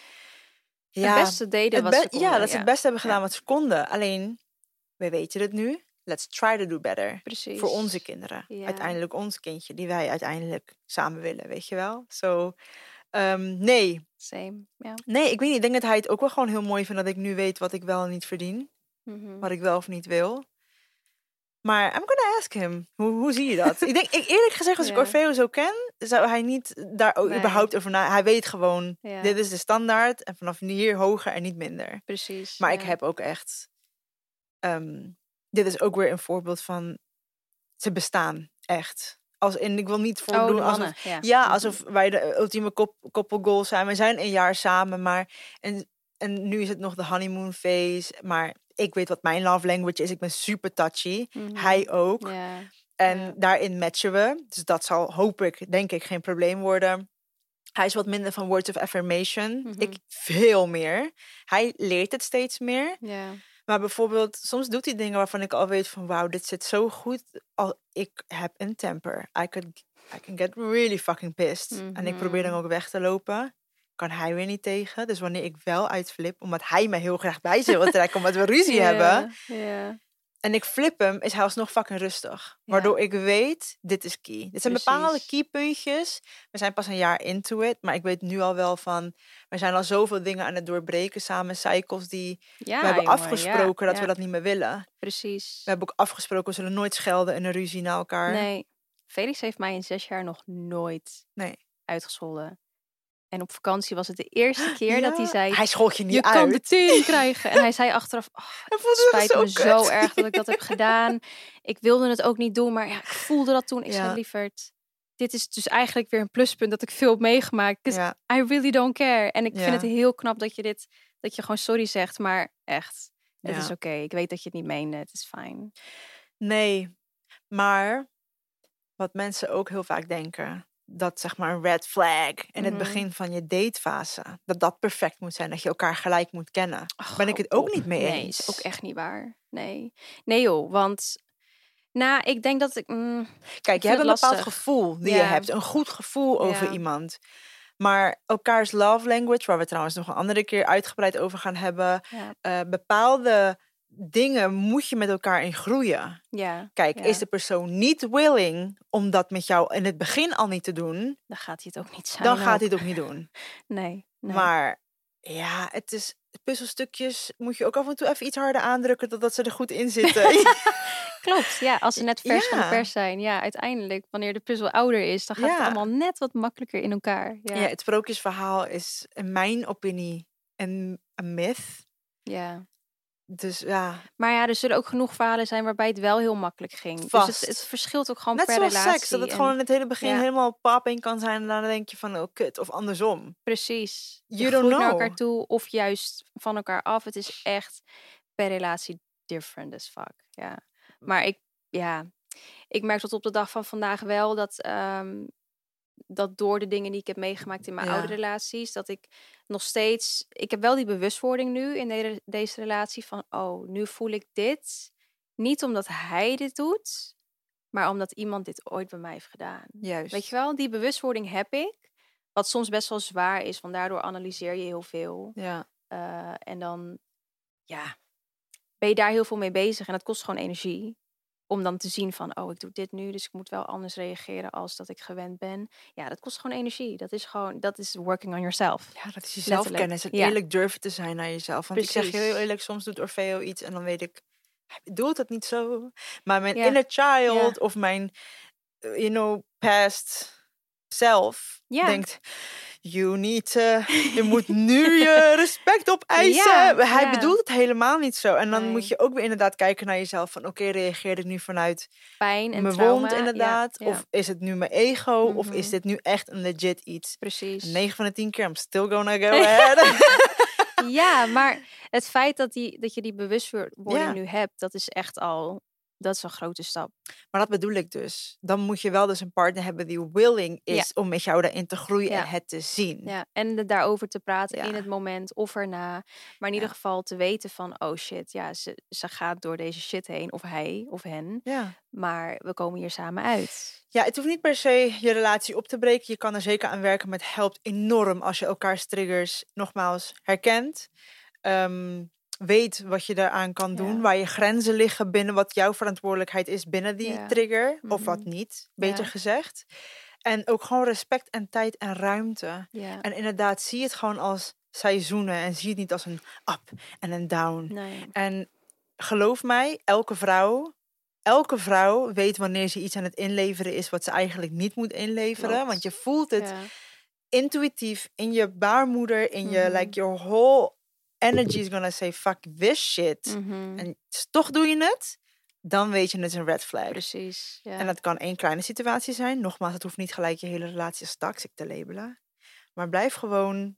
het beste deden het wat be- ze konden. ja, dat ze het beste hebben gedaan Ja. wat ze konden. Alleen, we weten het nu. Let's try to do better. Precies. Voor onze kinderen. Ja. Uiteindelijk ons kindje, die wij uiteindelijk samen willen, weet je wel? Zo, ehm, nee. Same. Nee, ik weet niet. Ik denk dat hij het ook wel gewoon heel mooi vindt dat ik nu weet wat ik wel en niet verdien. Mhm. Wat ik wel of niet wil. Maar I'm gonna ask him. Hoe, hoe zie je dat? ik denk, ik, eerlijk gezegd, als ik. Orfeo zo ken, zou hij niet daar ook Nee. überhaupt over na. Hij weet gewoon, dit is de standaard. En vanaf hier hoger en niet minder. Precies. Maar ik heb ook echt. ehm, dit is ook weer een voorbeeld van. Ze bestaan echt. Als in, ik wil niet Oh, voordoen de alsof ja. ja, Mhm. alsof wij de ultieme kop, koppelgoal zijn. We zijn een jaar samen, maar en, en nu is het nog de honeymoon phase. Maar ik weet wat mijn love language is. Ik ben super touchy. Mhm. Hij ook. En daarin matchen we. Dus dat zal, hoop ik, denk ik, geen probleem worden. Hij is wat minder van words of affirmation. Mhm. Ik veel meer. Hij leert het steeds meer. Ja. Maar bijvoorbeeld, soms doet hij dingen waarvan ik al weet van... wauw, dit zit zo goed. Al, ik heb een temper. I, could, I can get really fucking pissed. En ik probeer dan Mhm. ook weg te lopen. Kan hij weer niet tegen. Dus wanneer ik wel uitflip, omdat hij me heel graag bij zich wil trekken... omdat we ruzie hebben... Ja. En ik flip hem, is hij alsnog fucking rustig. Waardoor ik weet, dit is key. Dit zijn bepaalde keypuntjes. We zijn pas een jaar into it. Maar ik weet nu al wel van... We zijn al zoveel dingen aan het doorbreken samen. Cycles die Ja, we hebben jongen, afgesproken ja, dat we dat niet meer willen. Precies. We hebben ook afgesproken, we zullen nooit schelden in een ruzie naar elkaar. Nee, Felix heeft mij in zes jaar nog nooit Nee. uitgescholden. En op vakantie was het de eerste keer dat hij zei... Hij schold je niet je uit. kan de tien krijgen. En hij zei achteraf, oh, het spijt zo me zo erg dat ik dat heb gedaan. Ik wilde het ook niet doen, maar ja, ik voelde dat toen. Ik Ja. zei, lieverd, dit is dus eigenlijk weer een pluspunt dat ik veel heb meegemaakt. Ja. I really don't care. En ik vind het heel knap dat je dit, dat je gewoon sorry zegt, maar echt, het is oké. Ik weet dat je het niet meende, het is fijn. Nee, maar wat mensen ook heel vaak denken, dat zeg maar een red flag in het Mhm. begin van je datefase, dat dat perfect moet zijn, dat je elkaar gelijk moet kennen. Ben ik het ook op. niet mee Nee, eens. is ook echt niet waar. Nee, nee joh, want nou, ik denk dat ik. mm, Kijk, je hebt een bepaald gevoel die je hebt, een goed gevoel over Ja. iemand. Maar elkaars love language, waar we trouwens nog een andere keer uitgebreid over gaan hebben, ja, eh, bepaalde dingen moet je met elkaar in groeien. ja, Kijk, Ja. is de persoon niet willing om dat met jou in het begin al niet te doen, dan gaat hij het ook niet zijn. dan gaat hij het ook niet doen. Nee, nee. Maar ja, het is puzzelstukjes moet je ook af en toe even iets harder aandrukken totdat ze er goed in zitten. Klopt, ja, als ze net vers van de Ja. pers zijn. Ja, uiteindelijk, wanneer de puzzel ouder is, dan gaat Ja. het allemaal net wat makkelijker in elkaar. Ja, ja. ja. het sprookjesverhaal is in mijn opinie een, een myth. Dus ja, Maar ja, er zullen ook genoeg verhalen zijn waarbij het wel heel makkelijk ging. Dus Vast. het, het verschilt ook gewoon net per zoals relatie. seks, dat het en- gewoon in het hele begin ja. helemaal paping kan zijn en dan denk je van, oh kut, of andersom. Precies. Je You don't groeit naar know. elkaar toe of juist van elkaar af. Het is echt per relatie different as fuck. Ja. Maar ik, ja, ik merk tot op de dag van vandaag wel dat, ehm, dat door de dingen die ik heb meegemaakt in mijn oude relaties, dat ik nog steeds, ik heb wel die bewustwording nu in de- deze relatie van, oh, nu voel ik dit. Niet omdat hij dit doet, maar omdat iemand dit ooit bij mij heeft gedaan. Juist. Weet je wel, die bewustwording heb ik. Wat soms best wel zwaar is, want daardoor analyseer je heel veel. Ja. Eh, en dan, ja, ben je daar heel veel mee bezig. En dat kost gewoon energie. Om dan te zien van, oh, ik doe dit nu, dus ik moet wel anders reageren als dat ik gewend ben. Ja, dat kost gewoon energie. Dat is gewoon, dat is working on yourself. Ja, dat is jezelf Letterlijk, kennen. En ja. eerlijk durven te zijn naar jezelf. Want ik zeg je heel eerlijk, soms doet Orfeo iets en dan weet ik, hij bedoelt het niet zo. Maar mijn Ja. inner child of mijn, eh, you know, past self Ja. denkt, you need je moet nu je respect opeisen. Ja, hij ja. bedoelt het helemaal niet zo. En dan moet je ook weer inderdaad kijken naar jezelf van, oké, reageer ik nu vanuit Pijn en mijn trauma. wond inderdaad? Of is het nu mijn ego? Of is Mhm. dit nu echt een legit iets? precies. 9 van de 10 keer, I'm still gonna go ahead. Ja, maar het feit dat, die, dat je die bewustwording nu hebt, dat is echt al, dat is een grote stap. Maar dat bedoel ik dus. Dan moet je wel dus een partner hebben die willing Ja. is om met jou daarin te groeien Ja. en het te zien. Ja, en daarover te praten in het moment of erna. Maar in ieder geval te weten van, oh shit, ja, ze, ze gaat door deze shit heen. Of hij of hen. Ja. Maar we komen hier samen uit. ja, het hoeft niet per se je relatie op te breken. Je kan er zeker aan werken, maar het helpt enorm als je elkaars triggers nogmaals herkent. Ehm, weet wat je daaraan kan doen, Ja. waar je grenzen liggen binnen wat jouw verantwoordelijkheid is binnen die Ja. trigger, of wat Mhm. niet, beter Ja. gezegd. En ook gewoon respect en tijd en ruimte. En inderdaad, zie het gewoon als seizoenen en zie het niet als een up en een down. Nee. En geloof mij, elke vrouw, elke vrouw weet wanneer ze iets aan het inleveren is wat ze eigenlijk niet moet inleveren. Klopt. Want je voelt het Ja. intuïtief in je baarmoeder, in je, Mhm. like your whole energy is gonna say fuck this shit. Mhm. En toch doe je het, dan weet je het is een red flag. Precies. Ja. En dat kan één kleine situatie zijn. Nogmaals, het hoeft niet gelijk je hele relatie als toxic te labelen. Maar blijf gewoon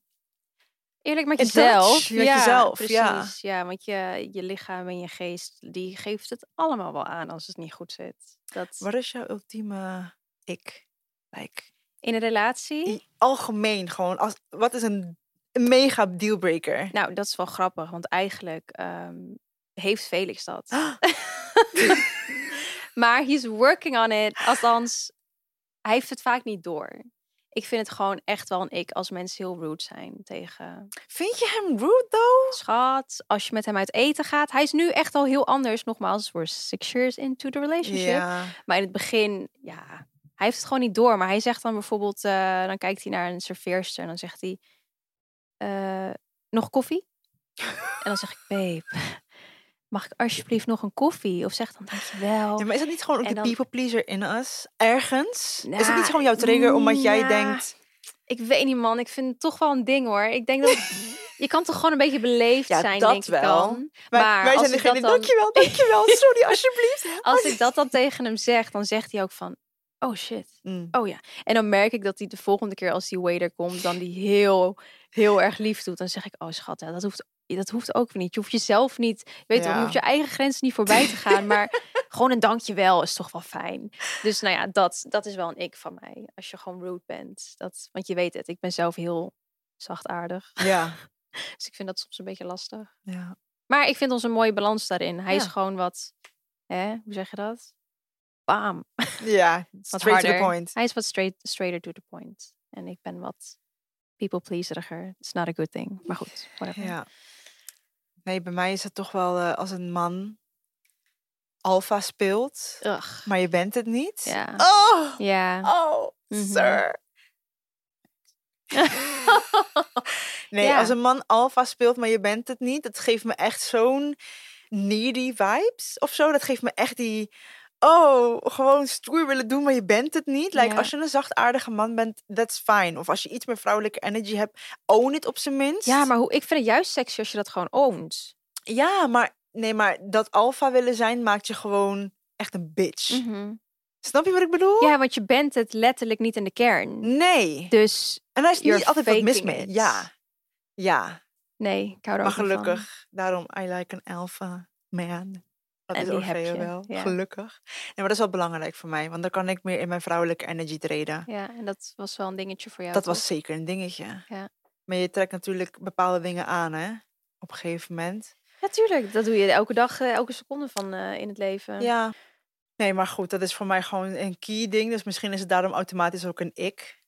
Eerlijk met jezelf. touch met ja, jezelf, Precies. ja. Ja. want je, je lichaam en je geest, die geeft het allemaal wel aan als het niet goed zit. Dat, Wat is jouw ultieme ik? Like, in een relatie, algemeen gewoon. Als, wat is een, een mega dealbreaker? nou, dat is wel grappig, want eigenlijk ehm, heeft Felix dat. maar he's working on it. Althans, hij heeft het vaak niet door. Ik vind het gewoon echt wel een ik als mensen heel rude zijn tegen Vind je hem rude though? schat. Als je met hem uit eten gaat. Hij is nu echt al heel anders. Nogmaals, we're six years into the relationship. Maar in het begin, ja, hij heeft het gewoon niet door. Maar hij zegt dan bijvoorbeeld, eh, dan kijkt hij naar een serveerster en dan zegt hij, eh, nog koffie? en dan zeg ik, babe, mag ik alsjeblieft nog een koffie? Of zeg dan, dankjewel. ja. Maar is dat niet gewoon ook de people pleaser in us? Ergens? is het Nou, niet gewoon jouw trigger omdat jij nou, denkt... Ik weet niet, man. Ik vind het toch wel een ding, hoor. Ik denk dat... je kan toch gewoon een beetje beleefd Ja, zijn, dat denk ik wel. dan. Wij, Maar wij als zijn ik dat degene, dan- dankjewel, dankjewel, sorry, alsjeblieft. Als ik dat dan tegen hem zeg, dan zegt hij ook van... Oh, shit. Mm. Oh ja. En dan merk ik dat hij de volgende keer als die waiter komt, dan die heel, heel erg lief doet. Dan zeg ik, oh schat, dat hoeft, dat hoeft ook niet. Je hoeft jezelf niet, je weet wel, je Ja. hoeft je eigen grenzen niet voorbij te gaan. Maar gewoon een dankjewel is toch wel fijn. Dus nou ja, dat, dat is wel een ik van mij. Als je gewoon rude bent. Dat, want je weet het, ik ben zelf heel zachtaardig. Ja, Dus ik vind dat soms een beetje lastig. ja. Maar ik vind ons een mooie balans daarin. Hij is Ja. gewoon wat, hè, hoe zeg je dat? Bam. ja Wat straight to the point. Hij is wat straight, straighter to the point. En ik ben wat people pleaseriger. It's not a good thing. Maar goed, whatever. Ja. Nee, bij mij is het toch wel eh, als een man alfa speelt, Ugh. maar je bent het niet. Ja. Oh, Ja. oh, Mhm. sir. Nee, Ja. als een man alfa speelt, maar je bent het niet, dat geeft me echt zo'n needy vibes of zo. Dat geeft me echt die, oh, gewoon stoer willen doen, maar je bent het niet. Like, Ja. als je een zachtaardige man bent, that's fine. Of als je iets meer vrouwelijke energy hebt, own it op zijn minst. ja, maar hoe, ik vind het juist sexy als je dat gewoon ownt. Ja, maar nee, maar dat alfa willen zijn maakt je gewoon echt een bitch. Mhm. Snap je wat ik bedoel? Ja, want je bent het letterlijk niet in de kern. Nee. Dus En daar is niet altijd wat mis mee. it. Ja. Ja, nee, ik hou er maar van. gelukkig. Daarom, I like an alpha man. Dat En is die ook heb je, wel. ja. Gelukkig. Nee, maar dat is wel belangrijk voor mij. Want dan kan ik meer in mijn vrouwelijke energy treden. Ja, en dat was wel een dingetje voor jou. dat toch? was zeker een dingetje. Ja. Maar je trekt natuurlijk bepaalde dingen aan, hè? Op een gegeven moment. Natuurlijk, dat doe je elke dag, eh, elke seconde van eh, in het leven. Ja. Nee, maar goed, dat is voor mij gewoon een key ding. Dus misschien is het daarom automatisch ook een ik.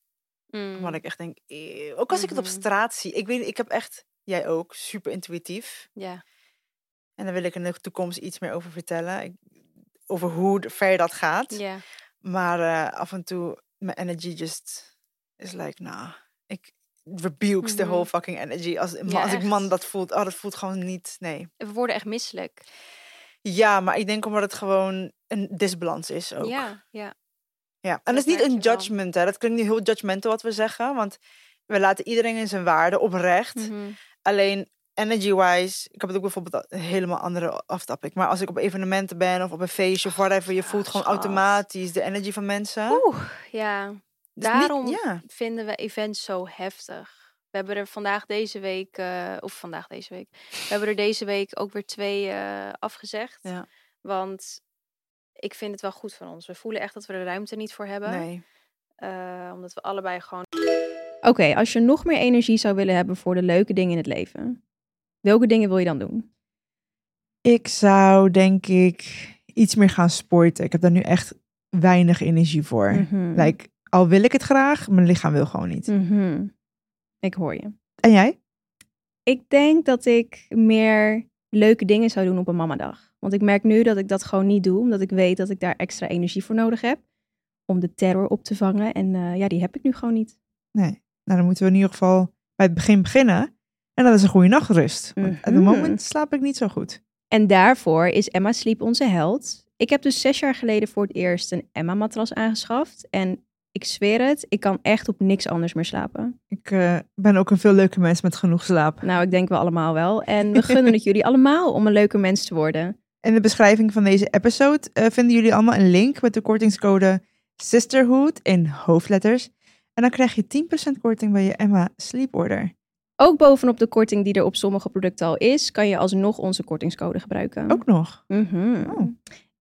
Mm. Omdat ik echt denk, eeuw. ook als ik het op Mhm. straat zie. Ik weet, ik heb echt, jij ook, super intuïtief. Ja. En daar wil ik in de toekomst iets meer over vertellen. Ik- over hoe de- ver dat gaat. ja. Maar eh, af en toe, mijn energy just is like, nou, ik rebukes the Mhm. whole fucking energy. Als, Ja, als ik man dat voelt, oh, dat voelt gewoon niet, nee. We worden echt misselijk. Ja, maar ik denk omdat het gewoon een disbalans is ook. Ja, ja. Ja, en Dat dat is niet een wel. judgment, hè. Dat klinkt niet heel judgmental wat we zeggen, want we laten iedereen in zijn waarde oprecht. Mhm. Alleen energy-wise, ik heb het ook bijvoorbeeld een helemaal andere aftopic. Maar als ik op evenementen ben of op een feestje of whatever, je ja, voelt gewoon automatisch de energy van mensen. Oeh, ja. Dus niet- Daarom ja. vinden we events zo heftig. We hebben er vandaag deze week, eh, of vandaag deze week, we hebben er deze week ook weer twee eh, afgezegd. Ja. Want ik vind het wel goed van ons. We voelen echt dat we er ruimte niet voor hebben. Nee. Eh, omdat we allebei gewoon. Oké, als je nog meer energie zou willen hebben voor de leuke dingen in het leven, welke dingen wil je dan doen? Ik zou denk ik iets meer gaan sporten. Ik heb daar nu echt weinig energie voor. Mhm. Like, al wil ik het graag, mijn lichaam wil gewoon niet. Mhm. Ik hoor je. En jij? Ik denk dat ik meer leuke dingen zou doen op een mamadag. Want ik merk nu dat ik dat gewoon niet doe, omdat ik weet dat ik daar extra energie voor nodig heb. Om de terror op te vangen. En eh, ja, die heb ik nu gewoon niet. Nee. Nou, dan moeten we in ieder geval bij het begin beginnen. En dat is een goede nachtrust. Op het Mhm. moment slaap ik niet zo goed. En daarvoor is Emma Sleep onze held. Ik heb dus zes jaar geleden voor het eerst een Emma-matras aangeschaft. En ik zweer het, ik kan echt op niks anders meer slapen. Ik eh, ben ook een veel leuke mens met genoeg slaap. Nou, ik denk we allemaal wel. En we gunnen het jullie allemaal om een leuke mens te worden. In de beschrijving van deze episode eh, vinden jullie allemaal een link met de kortingscode Sisterhood in hoofdletters. En dan krijg je 10% korting bij je Emma Sleep Order. Ook bovenop de korting die er op sommige producten al is, kan je alsnog onze kortingscode gebruiken. Ook nog. Mhm. Oh.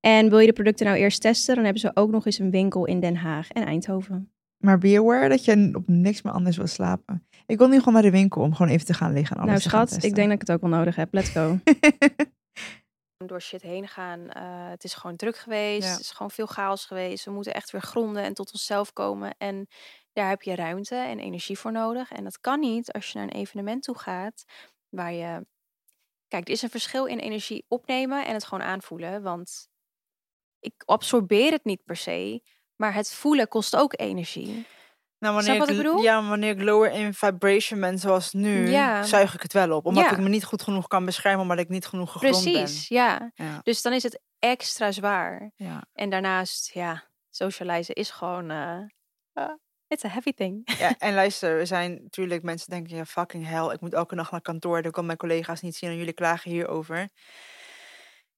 En wil je de producten nou eerst testen, dan hebben ze ook nog eens een winkel in Den Haag en Eindhoven. Maar be aware dat je op niks meer anders wil slapen. Ik wil nu gewoon naar de winkel om gewoon even te gaan liggen en alles nou te gaan schat, ik denk dat ik het ook wel nodig heb. Let's go. door shit heen gaan. Eh, het is gewoon druk geweest. Ja. Het is gewoon veel chaos geweest. We moeten echt weer gronden en tot onszelf komen. En daar heb je ruimte en energie voor nodig. En dat kan niet als je naar een evenement toe gaat waar je. Kijk, er is een verschil in energie opnemen en het gewoon aanvoelen. Want ik absorbeer het niet per se. Maar het voelen kost ook energie. Nou, Snap wanneer wat ik bedoel? ja, wanneer ik lower in vibration ben zoals nu, Ja. zuig ik het wel op. Omdat Ja. ik me niet goed genoeg kan beschermen, omdat ik niet genoeg gegrond Precies, ben. Ja, Dus dan is het extra zwaar. ja. En daarnaast, ja, socializen is gewoon. eh, It's a heavy thing. Ja, en luister, we zijn natuurlijk mensen denken, ja, fucking hell, ik moet elke dag naar kantoor, dan kan mijn collega's niet zien en jullie klagen hierover.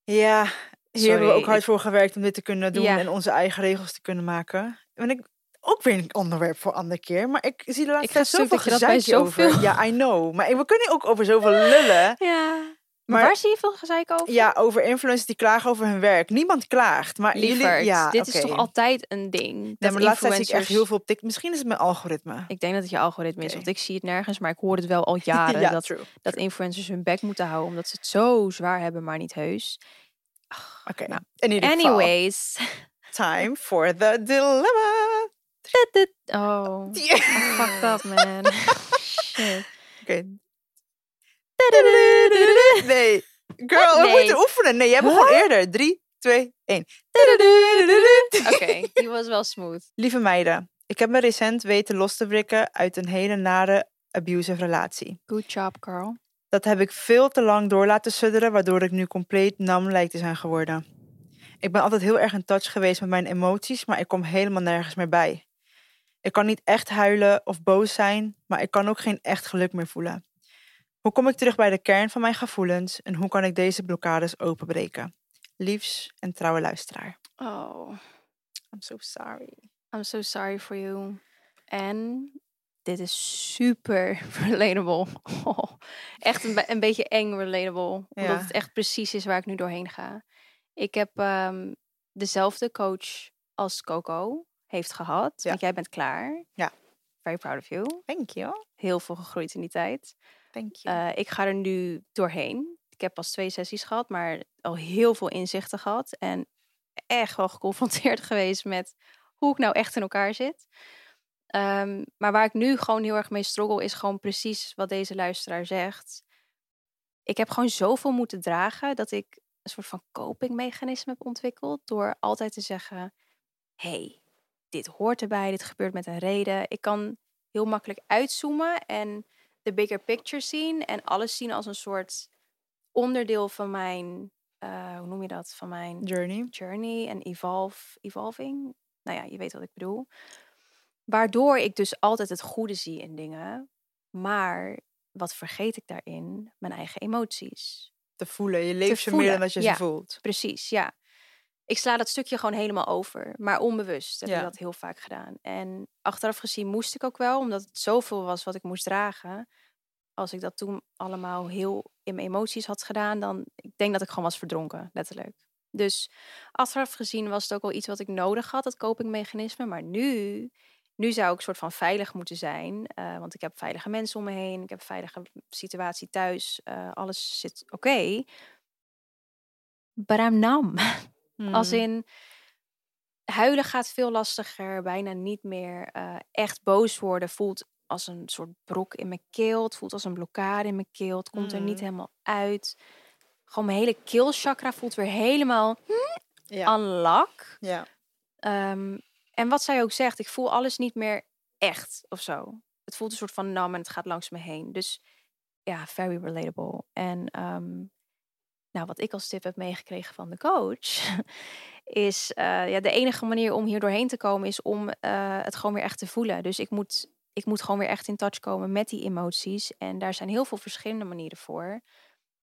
Ja, hier hebben we ook hard ik- voor gewerkt om dit te kunnen doen Ja. en onze eigen regels te kunnen maken. En ik ook weer een onderwerp voor een andere keer, maar ik zie de laatste tijd zoveel gezeikje over. Ja, I know. Maar we kunnen ook over zoveel lullen. Ja. Maar, Maar- waar zie je veel gezeik over? Ja, over influencers die klagen over hun werk. Niemand klaagt, maar jullie... Ja, dit is toch altijd een ding? Dat maar zie ik echt heel veel op TikTok. Misschien is het mijn algoritme. Ik denk dat het je algoritme is, want ik zie het nergens, maar ik hoor het wel al jaren. ja, dat, true. dat influencers hun bek moeten houden, omdat ze het zo zwaar hebben, maar niet heus. Oké, Nou, in ieder geval. Anyways. Time for the dilemma. Oh, Yeah. fucked up, man. Shit. Oké. Nee. Girl, we Nee. moeten oefenen. Nee, jij begon eerder. Drie, twee, één. Oké, die was wel smooth. Lieve meiden, ik heb me recent weten los te wrikken uit een hele nare abusive relatie. Good job, girl. Dat heb ik veel te lang door laten sudderen, waardoor ik nu compleet nam lijkt te zijn geworden. Ik ben altijd heel erg in touch geweest met mijn emoties, maar ik kom helemaal nergens meer bij. Ik kan niet echt huilen of boos zijn, maar ik kan ook geen echt geluk meer voelen. Hoe kom ik terug bij de kern van mijn gevoelens en hoe kan ik deze blokkades openbreken? Liefs en trouwe luisteraar. Oh, I'm so sorry. I'm so sorry for you. En dit is super relatable. Oh, echt een, een beetje eng relatable. Ja. Omdat het echt precies is waar ik nu doorheen ga. Ik heb ehm, dezelfde coach als Coco heeft gehad. Ja. Want jij bent klaar. Ja. Very proud of you. Thank you. Heel veel gegroeid in die tijd. Eh, ik ga er nu doorheen. Ik heb pas twee sessies gehad, maar al heel veel inzichten gehad. En echt wel geconfronteerd geweest met hoe ik nou echt in elkaar zit. Ehm, maar waar ik nu gewoon heel erg mee struggle, is gewoon precies wat deze luisteraar zegt. Ik heb gewoon zoveel moeten dragen dat ik een soort van copingmechanisme heb ontwikkeld. Door altijd te zeggen: hey, dit hoort erbij, dit gebeurt met een reden. Ik kan heel makkelijk uitzoomen en de bigger picture zien en alles zien als een soort onderdeel van mijn, eh, hoe noem je dat, van mijn Journey. journey en evolve, evolving. Nou ja, je weet wat ik bedoel. Waardoor ik dus altijd het goede zie in dingen, maar wat vergeet ik daarin? Mijn eigen emoties. Te voelen. Je leeft ze meer dan dat je ja. ze voelt. Precies, ja. Ik sla dat stukje gewoon helemaal over. Maar onbewust heb Ja. ik dat heel vaak gedaan. En achteraf gezien moest ik ook wel, omdat het zoveel was wat ik moest dragen. Als ik dat toen allemaal heel in mijn emoties had gedaan, dan ik denk dat ik gewoon was verdronken, letterlijk. Dus achteraf gezien was het ook wel iets wat ik nodig had, dat copingmechanisme. Maar nu, nu zou ik soort van veilig moeten zijn. eh, want ik heb veilige mensen om me heen. Ik heb een veilige situatie thuis. eh, alles zit oké. But I'm numb. Als Hmm. in, huilen gaat veel lastiger, bijna niet meer. eh, echt boos worden voelt als een soort brok in mijn keel. Het voelt als een blokkade in mijn keel. Het komt er niet Mm. helemaal uit. Gewoon mijn hele keelchakra voelt weer helemaal Ja. unlock. ja. Ehm, en wat zij ook zegt, ik voel alles niet meer echt of zo. Het voelt een soort van nam en het gaat langs me heen. Dus ja, very relatable. En ehm, nou, wat ik als tip heb meegekregen van de coach, is eh, ja, de enige manier om hier doorheen te komen is om eh, het gewoon weer echt te voelen. Dus ik moet, ik moet gewoon weer echt in touch komen met die emoties. En daar zijn heel veel verschillende manieren voor.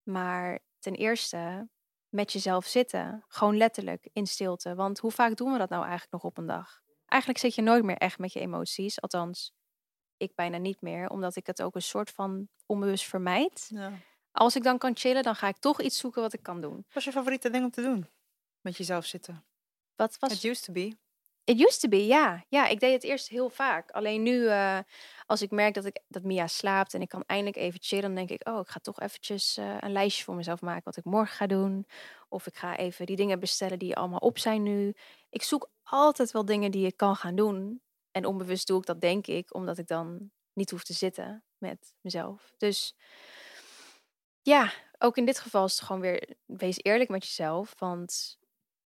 Maar ten eerste met jezelf zitten. Gewoon letterlijk in stilte. Want hoe vaak doen we dat nou eigenlijk nog op een dag? Eigenlijk zit je nooit meer echt met je emoties. Althans, ik bijna niet meer. Omdat ik het ook een soort van onbewust vermijd. ja. Als ik dan kan chillen, dan ga ik toch iets zoeken wat ik kan doen. Wat is je favoriete ding om te doen? Met jezelf zitten. Wat was It used to be. It used to be, ja. Ja, ik deed het eerst heel vaak. Alleen nu, eh, als ik merk dat, ik, dat Mia slaapt en ik kan eindelijk even chillen, dan denk ik, oh, ik ga toch eventjes eh, een lijstje voor mezelf maken wat ik morgen ga doen. Of ik ga even die dingen bestellen die allemaal op zijn nu. Ik zoek altijd wel dingen die ik kan gaan doen. En onbewust doe ik dat, denk ik, omdat ik dan niet hoef te zitten met mezelf. Dus ja, ook in dit geval is het gewoon weer, wees eerlijk met jezelf. Want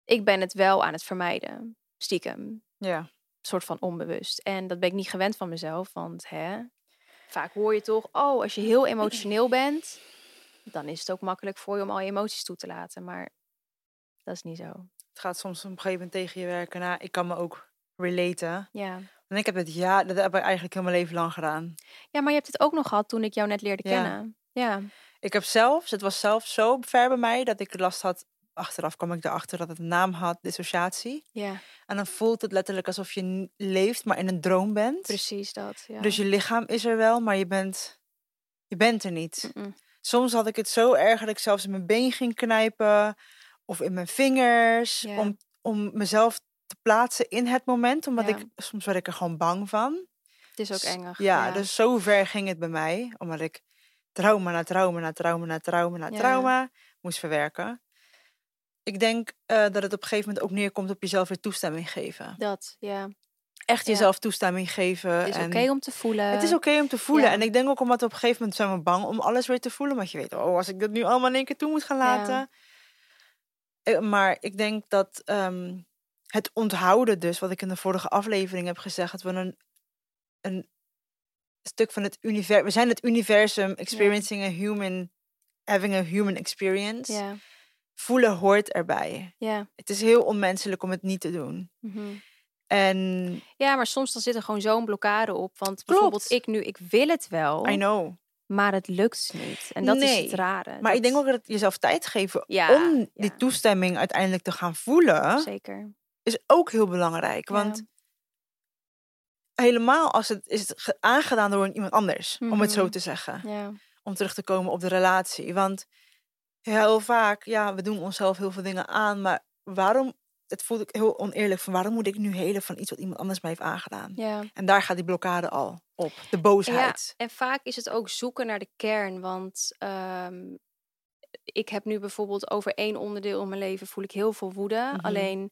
ik ben het wel aan het vermijden, stiekem Ja. soort van onbewust. En dat ben ik niet gewend van mezelf, want hè, vaak hoor je toch, oh, als je heel emotioneel bent, dan is het ook makkelijk voor je om al je emoties toe te laten. Maar dat is niet zo. Het gaat soms op een gegeven moment tegen je werken. Nou, ik kan me ook relaten. Ja, En ik heb het ja, dat heb ik eigenlijk heel mijn leven lang gedaan. Ja, maar je hebt het ook nog gehad toen ik jou net leerde Ja. kennen. Ja, Ik heb zelfs, het was zelf zo ver bij mij dat ik last had. Achteraf kwam ik erachter dat het een naam had, dissociatie. ja, En dan voelt het letterlijk alsof je leeft, maar in een droom bent. precies dat. Ja. Dus je lichaam is er wel, maar je bent, je bent er niet. Soms had ik het zo erg dat ik zelfs in mijn been ging knijpen of in mijn vingers. Ja. Om, om mezelf te plaatsen in het moment. Omdat Ja. ik, soms werd ik er gewoon bang van. Het is ook S- engig. Ja, dus zo ver ging het bij mij. Omdat ik trauma na trauma na trauma na trauma na Ja. trauma moest verwerken. Ik denk eh, dat het op een gegeven moment ook neerkomt op jezelf weer toestemming geven. Dat, ja. Echt Ja. jezelf toestemming geven. Het is oké om te voelen. het is oké om te voelen. ja. En ik denk ook omdat op een gegeven moment zijn we bang om alles weer te voelen. Want je weet, oh, als ik dat nu allemaal in één keer toe moet gaan laten. Eh, Maar ik denk dat ehm, het onthouden dus, wat ik in de vorige aflevering heb gezegd, dat we een, een stuk van het universum, we zijn het universum experiencing a human, having a human experience. Voelen hoort erbij. ja. Het is heel onmenselijk om het niet te doen. mhm. En Ja, maar soms dan zit er gewoon zo'n blokkade op. Want bijvoorbeeld ik nu, ik wil het wel, I know. maar het lukt niet. En dat is het rare. Maar ik denk ook dat jezelf tijd geven Ja, om die toestemming uiteindelijk te gaan voelen, Zeker. is ook heel belangrijk. Ja. Helemaal als het is aangedaan door iemand anders, om het zo Mhm. te zeggen. Ja, Om terug te komen op de relatie. Want heel vaak, ja, we doen onszelf heel veel dingen aan, maar waarom, het voelt ik heel oneerlijk van waarom moet ik nu helen van iets wat iemand anders mij heeft aangedaan? ja. En daar gaat die blokkade al op, de Ja, boosheid. en vaak is het ook zoeken naar de kern. Want ehm, ik heb nu bijvoorbeeld over één onderdeel in mijn leven voel ik heel veel woede. Mhm. Alleen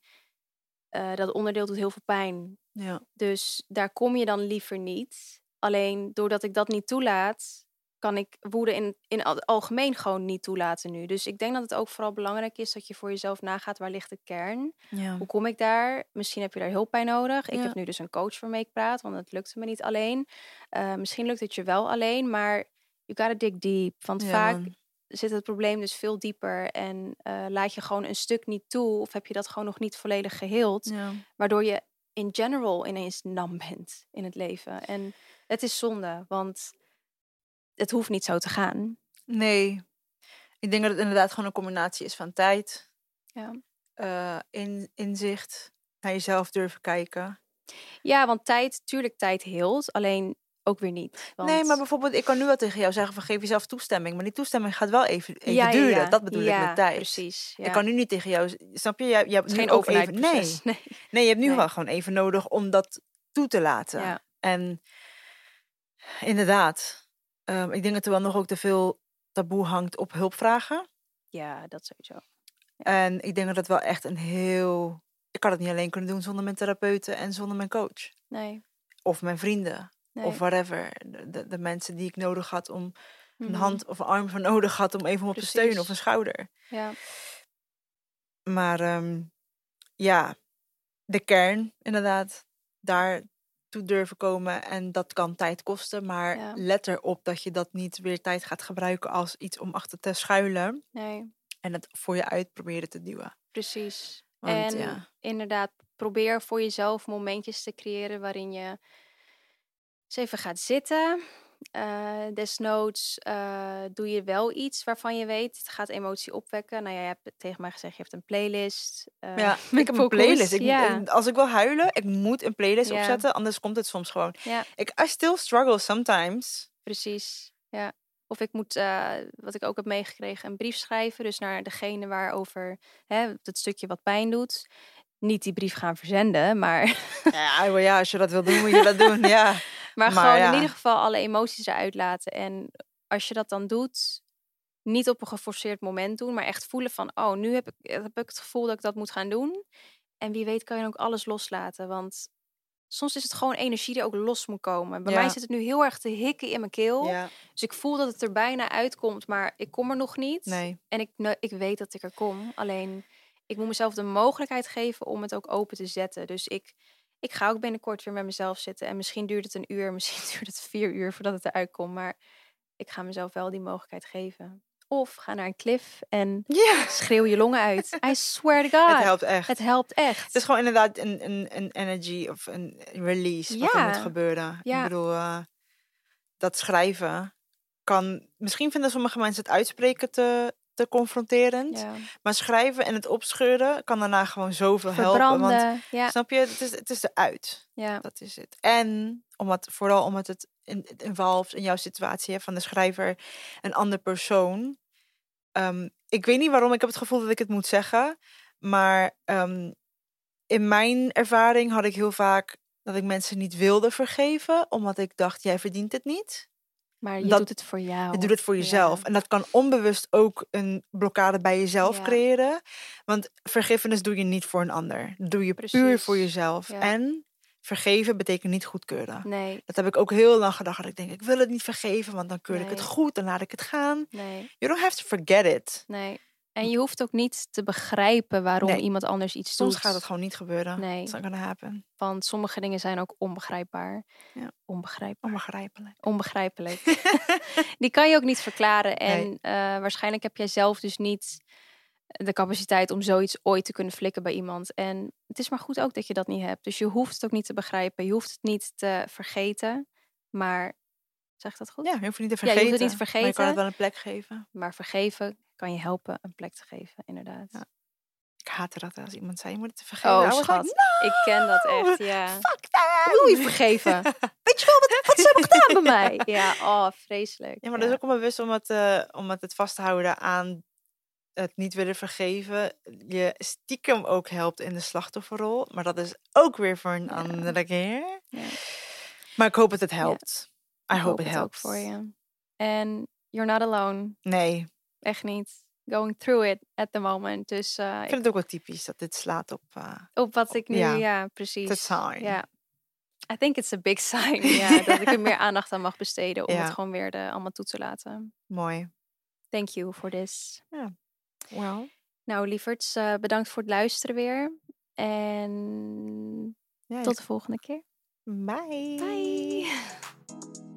eh, dat onderdeel doet heel veel pijn. Ja. Dus daar kom je dan liever niet. Alleen doordat ik dat niet toelaat, kan ik woede in, in het algemeen gewoon niet toelaten nu. Dus ik denk dat het ook vooral belangrijk is dat je voor jezelf nagaat waar ligt de kern. Ja. Hoe kom ik daar? Misschien heb je daar hulp bij nodig. Ik heb nu dus een coach waarmee ik praat, want het lukte me niet alleen. Eh, misschien lukt het je wel alleen, maar you gotta dig deep. Want Ja, vaak zit het probleem dus veel dieper en eh, laat je gewoon een stuk niet toe of heb je dat gewoon nog niet volledig geheeld, waardoor je in general ineens nam bent in het leven. En het is zonde, want het hoeft niet zo te gaan. Nee. Ik denk dat het inderdaad gewoon een combinatie is van tijd, Ja. eh, in, inzicht, naar jezelf durven kijken. Ja, want tijd, tuurlijk tijd heelt, alleen ook weer niet. Want... Nee, maar bijvoorbeeld, ik kan nu wel tegen jou zeggen van geef jezelf toestemming. Maar die toestemming gaat wel even, even Ja, duren. ja. Dat bedoel ik met tijd. Precies. Ja. Ik kan nu niet tegen jou, snap je? Je, hebt- je geen ook even, nee. Nee. nee, je hebt nu Nee. wel gewoon even nodig om dat toe te laten. Ja. En inderdaad, ehm, ik denk dat er wel nog ook te veel taboe hangt op hulpvragen. ja, dat sowieso. En ik denk dat het wel echt een heel... Ik had het niet alleen kunnen doen zonder mijn therapeuten en zonder mijn coach. Nee. Of mijn vrienden. Nee. Of whatever. De, mensen die ik nodig had om een Mhm. hand of een arm voor nodig had om even op te steunen of een schouder. Ja. Maar ehm, ja, de kern inderdaad, daar toe durven komen. En dat kan tijd kosten. Maar Ja. let erop dat je dat niet weer tijd gaat gebruiken als iets om achter te schuilen. Nee, En het voor je uit proberen te duwen. precies. Want en ja, inderdaad, probeer voor jezelf momentjes te creëren waarin je eens even gaat zitten. Eh, desnoods eh, doe je wel iets waarvan je weet, het gaat emotie opwekken. Nou ja, je hebt tegen mij gezegd, je hebt een playlist. eh, ja ik heb een playlist. Ik, Ja. als ik wil huilen, ik moet een playlist Ja. opzetten. Anders komt het soms gewoon. Ja. Ik, I still struggle sometimes. Precies, ja. Of ik moet, wat ik ook heb meegekregen, een brief schrijven. Dus naar degene waarover hè, het stukje wat pijn doet. Niet die brief gaan verzenden, maar, Ja, ja, als je dat wil doen, moet je dat doen. Ja. maar, Maar gewoon ja. in ieder geval alle emoties eruit laten. En als je dat dan doet, niet op een geforceerd moment doen, maar echt voelen van, oh, nu heb ik, heb ik het gevoel dat ik dat moet gaan doen. En wie weet kan je dan ook alles loslaten, want soms is het gewoon energie die ook los moet komen. Bij Ja. mij zit het nu heel erg te hikken in mijn keel. ja, Dus ik voel dat het er bijna uitkomt, maar ik kom er nog niet. nee. En ik, ik weet dat ik er kom. Alleen ik moet mezelf de mogelijkheid geven om het ook open te zetten. Dus ik, ik ga ook binnenkort weer met mezelf zitten. En misschien duurt het een uur, misschien duurt het vier uur voordat het eruit komt. Maar ik ga mezelf wel die mogelijkheid geven. Of ga naar een cliff en schreeuw je longen uit. I swear to God. het helpt echt. Het helpt echt. Het is gewoon inderdaad een, een, een energy of een release wat er moet gebeuren. Ja. Ik bedoel, eh, dat schrijven kan... Misschien vinden sommige mensen het uitspreken te, te confronterend. ja. Maar schrijven en het opscheuren kan daarna gewoon zoveel helpen. Want ja, snap je, het is, het is eruit. ja. Dat is het. En omdat, vooral omdat het in, het involves in jouw situatie hè, van de schrijver een ander persoon. Ehm, ik weet niet waarom ik heb het gevoel dat ik het moet zeggen. Maar ehm, in mijn ervaring had ik heel vaak dat ik mensen niet wilde vergeven. Omdat ik dacht, jij verdient het niet. Maar je Dat- doet het voor jou. Je doet het voor Ja. jezelf. En dat kan onbewust ook een blokkade bij jezelf Ja. creëren. Want vergiffenis doe je niet voor een ander. Dat doe je puur voor jezelf. Ja. En vergeven betekent niet goedkeuren. Nee, Dat heb ik ook heel lang gedacht. Dat ik denk, ik wil het niet vergeven, want dan keur ik het goed, dan laat ik het gaan. nee, You don't have to forget it. nee. En je hoeft ook niet te begrijpen waarom Nee. iemand anders iets Soms doet. gaat het gewoon niet gebeuren. Nee. Not gonna happen. Want sommige dingen zijn ook onbegrijpbaar. Ja. Onbegrijpbaar. Onbegrijpelijk. Onbegrijpelijk. Die kan je ook niet verklaren. En Nee. eh, waarschijnlijk heb jij zelf dus niet de capaciteit om zoiets ooit te kunnen flikken bij iemand. En het is maar goed ook dat je dat niet hebt. Dus je hoeft het ook niet te begrijpen. Je hoeft het niet te vergeten. Maar, zeg dat goed? Ja, je hoeft het niet te Ja, je vergeten. hoeft het niet te Maar je kan het vergeten. wel een plek geven. Maar vergeven kan je helpen een plek te geven, inderdaad. Ja. Ik haatte dat als iemand zei, je moet het te vergeten. I Oh, like, schat. Ik ken dat echt, ja. Fuck that! Je vergeven? Weet je wel wat, wat ze hebben gedaan bij mij? Ja, oh, vreselijk. Ja, maar dat is ook onbewust om het, eh, om het, het vast te houden aan het niet willen vergeven. Je stiekem ook helpt in de slachtofferrol. Maar dat is ook weer voor een Ja. andere keer. Ja. Maar ik hoop dat het helpt. I Ik hope it het helps. ook voor je. En you're not alone. Nee, Echt niet. Going through it at the moment. Dus eh, ik vind het ook wel typisch dat dit slaat op uh, op wat ik nu, ja, ja, precies. the sign. Ja. I think it's a big sign. ja, dat ik er meer aandacht aan mag besteden om Ja. het gewoon weer de, allemaal toe te laten. Mooi. Thank you for this. Well, Nou, lieverds, eh, bedankt voor het luisteren weer. En ja, tot de volgende keer. Bye. Bye.